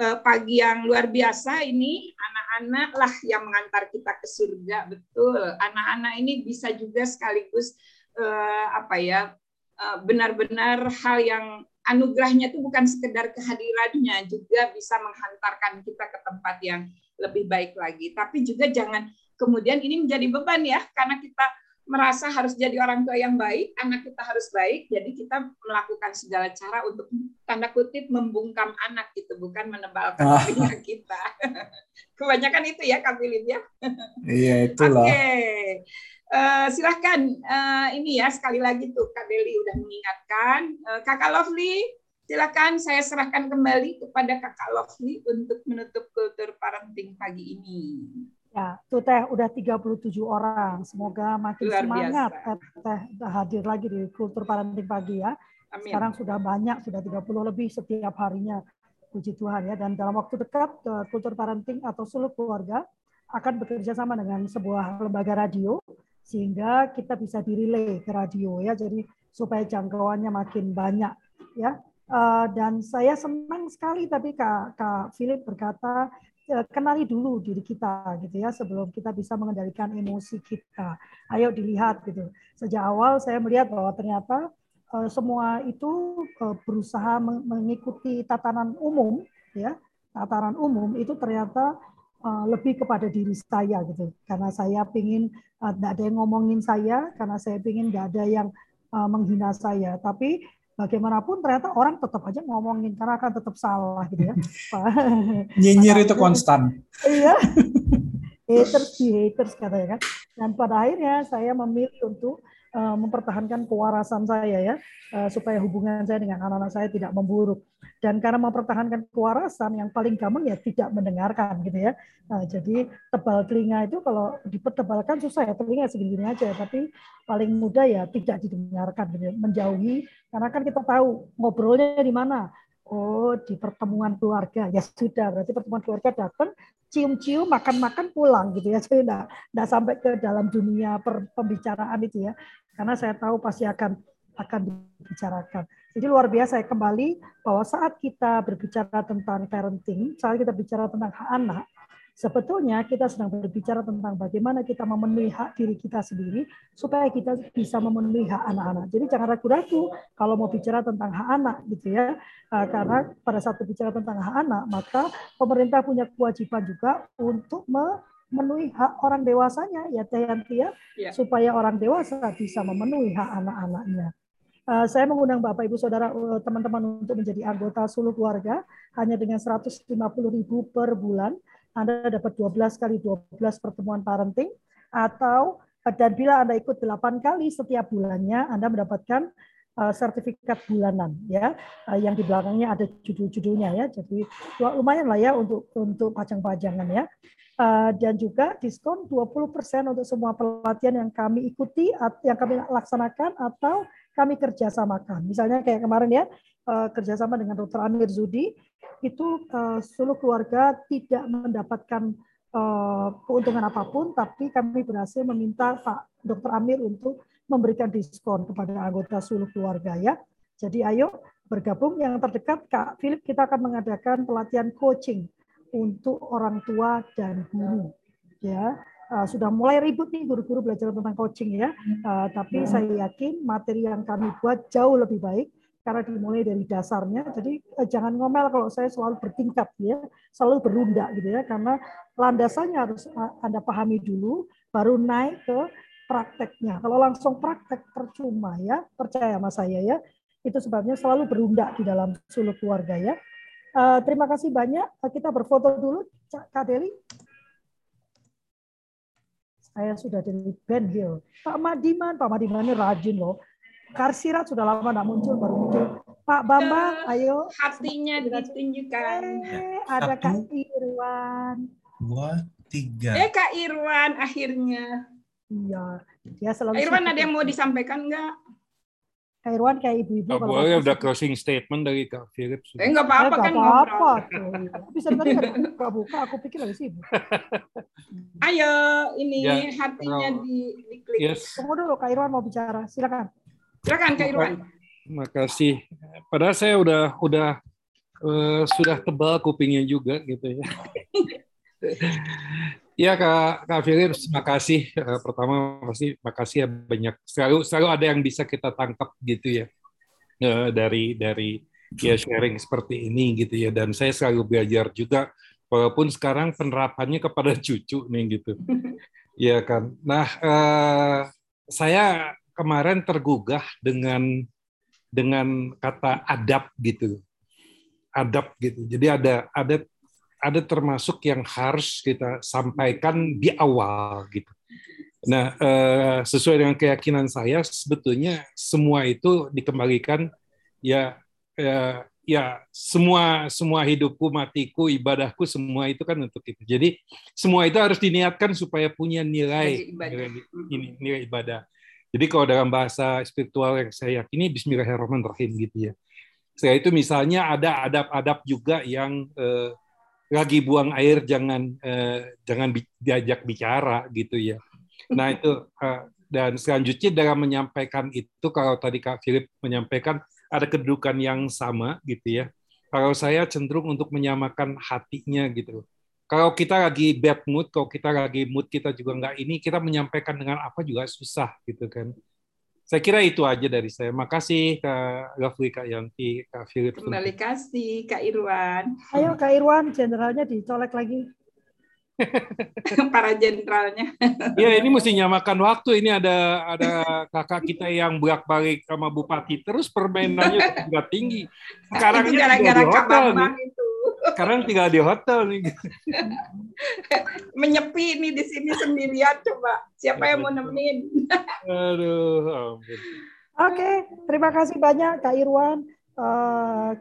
uh, pagi yang luar biasa ini anak-anak lah yang mengantar kita ke surga betul anak-anak ini bisa juga sekaligus uh, apa ya benar-benar hal yang anugerahnya itu bukan sekedar kehadirannya juga bisa menghantarkan kita ke tempat yang lebih baik lagi tapi juga jangan kemudian ini menjadi beban ya karena kita merasa harus jadi orang tua yang baik, anak kita harus baik, jadi kita melakukan segala cara untuk tanda kutip membungkam anak gitu, bukan menebalkan ah. kita. Kebanyakan itu ya Kak Philip ya. Iya itulah. Oke, okay. Uh, eh, silahkan uh, ini ya sekali lagi tuh Kak Deli udah mengingatkan, uh, Kakak Lovely, silakan saya serahkan kembali kepada Kakak Lovely untuk menutup kultur parenting pagi ini. Ya, tuh Teh udah 37 orang. Semoga makin Luar semangat biasa. Teh hadir lagi di Kultur Parenting Pagi ya. Amin. Sekarang sudah banyak, sudah 30 lebih setiap harinya. Puji Tuhan ya. Dan dalam waktu dekat Kultur Parenting atau Suluk Keluarga akan bekerja sama dengan sebuah lembaga radio sehingga kita bisa direlay ke radio ya. Jadi supaya jangkauannya makin banyak ya. Uh, dan saya senang sekali tadi Kak, Kak Philip berkata Ya, kenali dulu diri kita gitu ya sebelum kita bisa mengendalikan emosi kita. Ayo dilihat gitu. Sejak awal saya melihat bahwa ternyata uh, semua itu uh, berusaha mengikuti tatanan umum ya. Tatanan umum itu ternyata uh, lebih kepada diri saya gitu. Karena saya pingin tidak uh, ada yang ngomongin saya, karena saya pingin nggak ada yang uh, menghina saya. Tapi bagaimanapun ternyata orang tetap aja ngomongin karena akan tetap salah gitu ya. Nyinyir itu konstan. Iya. haters haters katanya kan. Dan pada akhirnya saya memilih untuk uh, mempertahankan kewarasan saya ya uh, supaya hubungan saya dengan anak-anak saya tidak memburuk. Dan karena mempertahankan kewarasan yang paling gampang ya tidak mendengarkan gitu ya. Nah, jadi tebal telinga itu kalau dipertebalkan susah ya telinga segini-gini aja tapi paling mudah ya tidak didengarkan gitu ya. menjauhi karena kan kita tahu ngobrolnya di mana Oh, di pertemuan keluarga. Ya sudah, berarti pertemuan keluarga datang, cium-cium, makan-makan, pulang gitu ya. Jadi enggak, enggak sampai ke dalam dunia per, pembicaraan itu ya. Karena saya tahu pasti akan akan dibicarakan. Jadi luar biasa ya kembali bahwa saat kita berbicara tentang parenting, saat kita bicara tentang anak, Sebetulnya kita sedang berbicara tentang bagaimana kita memenuhi hak diri kita sendiri supaya kita bisa memenuhi hak anak-anak. Jadi jangan ragu-ragu kalau mau bicara tentang hak anak gitu ya. Eh, karena pada saat berbicara tentang hak anak, maka pemerintah punya kewajiban juga untuk memenuhi hak orang dewasanya ya Tayanti ya, ya, supaya orang dewasa bisa memenuhi hak anak-anaknya. Uh, saya mengundang Bapak Ibu Saudara eh, teman-teman untuk menjadi anggota suluh keluarga hanya dengan 150.000 per bulan anda dapat 12 kali 12 pertemuan parenting atau dan bila Anda ikut 8 kali setiap bulannya Anda mendapatkan uh, sertifikat bulanan ya uh, yang di belakangnya ada judul-judulnya ya. Jadi lumayan lah ya untuk untuk pajang-pajangan ya. Uh, dan juga diskon 20% untuk semua pelatihan yang kami ikuti yang kami laksanakan atau kami kerjasamakan. Misalnya kayak kemarin ya uh, kerjasama dengan Dr. Amir Zudi itu uh, seluruh keluarga tidak mendapatkan keuntungan apa pun, tapi kami berhasil meminta Pak Dr. Amir untuk memberikan diskon kepada anggota seluruh keluarga ya. Jadi ayo bergabung yang terdekat Kak Philip kita akan mengadakan pelatihan coaching untuk orang tua dan guru ya uh, sudah mulai ribut nih guru-guru belajar tentang coaching ya. Uh, tapi saya yakin materi yang kami buat jauh lebih baik karena dimulai dari dasarnya. Jadi uh, jangan ngomel kalau saya selalu bertingkat ya, selalu berunda gitu ya. Karena landasannya harus Anda pahami dulu, baru naik ke prakteknya. Kalau langsung praktek percuma ya, percaya sama saya ya. Itu sebabnya selalu berunda di dalam suluk keluarga ya. Uh, terima kasih banyak. Kita berfoto dulu, Kak Deli saya sudah dari Ben Hill. Pak Madiman, Pak Madiman ini rajin loh. Karsirat sudah lama tidak muncul, baru muncul. Pak Bambang, ayo. Hatinya ditunjukkan. Eh, ada Kak Irwan. Dua, tiga. Eh, Kak Irwan akhirnya. Iya, dia selalu. Kak Irwan ada yang mau disampaikan nggak? Kak Irwan kayak ibu-ibu. Oh, boleh udah closing statement dari Kak Philip. Eh nggak apa-apa eh, kan apa-apa Bisa tadi nggak buka, aku pikir lagi sibuk. Ayo, ini ya, hatinya no. di, klik. Yes. Tunggu dulu, Kak Irwan mau bicara. Silakan. Silakan Kak Irwan. Terima kasih. Padahal saya udah udah uh, sudah tebal kupingnya juga gitu ya. Iya Kak, Kak Philip, terima kasih. Eh, pertama pasti makasih ya banyak. Selalu selalu ada yang bisa kita tangkap gitu ya eh, dari dari ya sharing seperti ini gitu ya. Dan saya selalu belajar juga, walaupun sekarang penerapannya kepada cucu nih gitu. Iya kan. Nah, eh, saya kemarin tergugah dengan dengan kata adab gitu, adab gitu. Jadi ada ada ada termasuk yang harus kita sampaikan di awal gitu. Nah, eh, sesuai dengan keyakinan saya, sebetulnya semua itu dikembalikan ya ya, ya semua semua hidupku, matiku, ibadahku semua itu kan untuk itu. Jadi semua itu harus diniatkan supaya punya nilai nilai, ini nilai ibadah. Jadi kalau dalam bahasa spiritual yang saya yakini Bismillahirrahmanirrahim gitu ya. Setelah itu misalnya ada adab-adab juga yang eh, lagi buang air jangan eh, jangan diajak bicara gitu ya. Nah itu eh, dan selanjutnya dalam menyampaikan itu kalau tadi Kak Philip menyampaikan ada kedudukan yang sama gitu ya. Kalau saya cenderung untuk menyamakan hatinya gitu. Kalau kita lagi bad mood, kalau kita lagi mood kita juga nggak ini, kita menyampaikan dengan apa juga susah gitu kan. Saya kira itu aja dari saya. Makasih Kak Lovely, Kak Yanti, Kak Philip. Kembali kasih Kak Irwan. Ayo Kak Irwan, jenderalnya dicolek lagi. Para jenderalnya. Iya, ini mesti nyamakan waktu. Ini ada ada kakak kita yang bolak-balik sama bupati terus permainannya juga tinggi. Sekarang gara-gara Kak Bambang itu. Sekarang tinggal di hotel nih. Menyepi nih di sini sendirian coba. Siapa yang mau nemenin? Aduh, Oke, okay, terima kasih banyak Kak Irwan. Uh,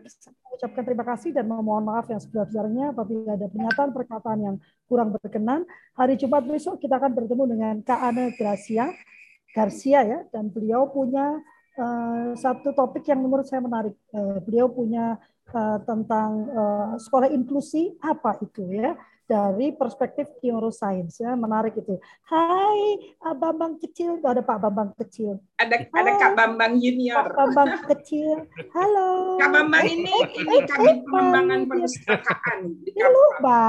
ucapkan terima kasih dan memohon maaf yang sebesar-besarnya apabila ada pernyataan perkataan yang kurang berkenan. Hari Jumat besok kita akan bertemu dengan Kak Ana Gracia Garcia ya dan beliau punya uh, satu topik yang menurut saya menarik. Uh, beliau punya uh, tentang uh, sekolah inklusi apa itu ya dari perspektif neuroscience ya menarik itu. Hai Bambang kecil, ada Pak Bambang kecil. Ada Hai, ada Kak Bambang junior. Pak Bambang kecil. Halo. Kak Bambang ini ini kami pengembangan perpustakaan di lupa.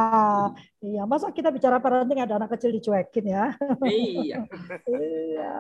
Iya, masa kita bicara parenting ada anak kecil dicuekin ya? Iya. iya.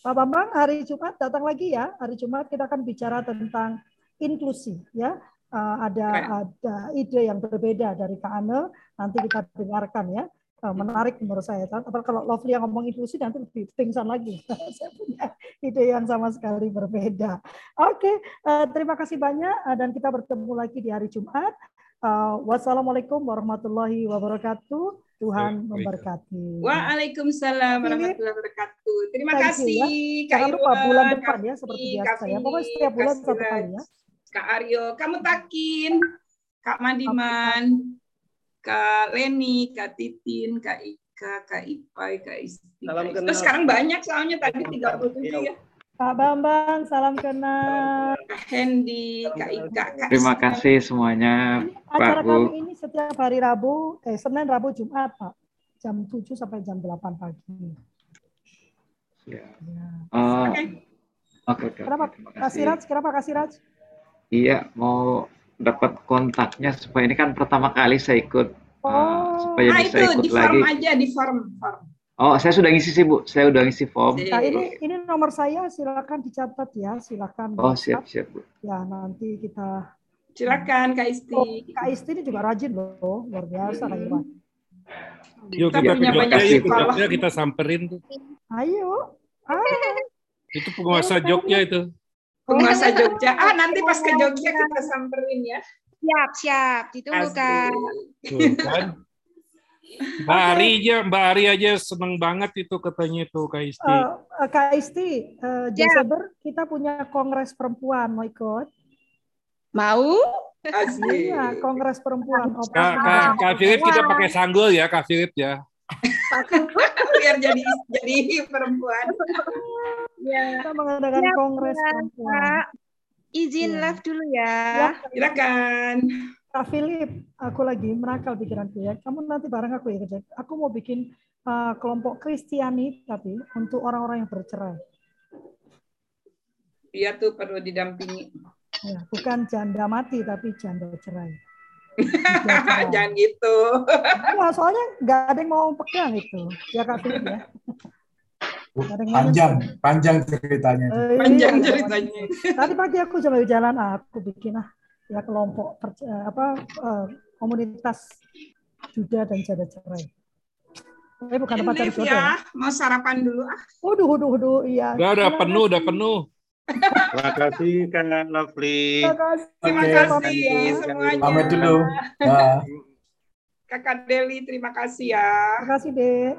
Pak Bambang hari Jumat datang lagi ya. Hari Jumat kita akan bicara tentang inklusi ya uh, ada ada ide yang berbeda dari Kak Ane, nanti kita dengarkan ya. Uh, menarik menurut saya. Tapi kalau Lovely yang ngomong inklusi nanti lebih pingsan lagi. saya punya ide yang sama sekali berbeda. Oke, okay, uh, terima kasih banyak uh, dan kita bertemu lagi di hari Jumat. Uh, wassalamualaikum warahmatullahi wabarakatuh. Tuhan memberkati. Waalaikumsalam warahmatullahi wabarakatuh. Terima Thank kasih ya. Kak Jangan lupa bulan depan ya seperti biasa ya. Pokoknya setiap bulan satu kali ya. Kak Aryo, kamu Takin, Kak Madiman, Kak Leni, Kak Titin, Kak Ika, Kak Ipai, Kak Isti. Salam kenal. Terus sekarang banyak soalnya tadi 37 ya. Pak Bambang, salam kenal. Kak Hendy, Kak Ika, Kak Terima kasih semuanya, Pak Acara kami ini setiap hari Rabu, eh Senin, Rabu, Jumat, Pak. Jam 7 sampai jam 8 pagi. Ya. ya. Uh, Oke. Okay. Okay, Kenapa? Kak Siraj, kenapa Kak Siraj? Iya, mau dapat kontaknya supaya ini kan pertama kali saya ikut. Oh, uh, supaya nah bisa itu ikut di form lagi. aja di form, form. Oh, saya sudah ngisi sih Bu, saya sudah ngisi form. Nah, ini ini nomor saya, silakan dicatat ya, silakan. Oh, siap siap Bu. Ya, nanti kita. Silakan Kak Isti. Oh, Kak Isti ini juga rajin loh, luar biasa Kak Irwan. Yuk kita, kita punya Jogja, kita samperin tuh. Ayo. Ah. Itu penguasa Jogja itu. Penguasa Jogja. Ah, nanti pas ke Jogja kita samperin ya. Siap, siap. Ditunggu kan. Mbak Ari aja, Mbak Ari aja seneng banget itu katanya itu Kak Isti. Uh, Kak Isti, uh, Desember kita punya kongres perempuan, mau ikut? Mau? Iya, kongres perempuan. Kak, Kak, Kak Philip kita pakai sanggul ya, Kak Philip ya. Biar jadi jadi perempuan. Ya. Kita mengadakan ya, kongres perempuan. Izin ya. live dulu ya. ya. Silakan. Kak Philip, aku lagi merakal pikiranku ya. Kamu nanti bareng aku ya kerja. Aku mau bikin uh, kelompok Kristiani tapi untuk orang-orang yang bercerai. Dia tuh perlu didampingi. Ya, bukan janda mati tapi janda cerai. Jangan gitu. Nah, soalnya nggak ada yang mau pegang itu. Ya Kak Philip ya. Panjang, panjang ceritanya. Eh, panjang iya. ceritanya. Tadi pagi aku coba jalan, aku bikin ah ya kelompok eh, apa uh, komunitas Juda dan Jada Cerai. Tapi bukan tempat jodoh. Ya, mau sarapan dulu ah. Waduh, waduh, waduh, iya. Udah, udah penuh, udah penuh. Terima kasih Kak Lovely. Terima kasih, terima kasih ya. semuanya. Pamit dulu. Kakak Deli, terima kasih ya. Terima kasih, Dek.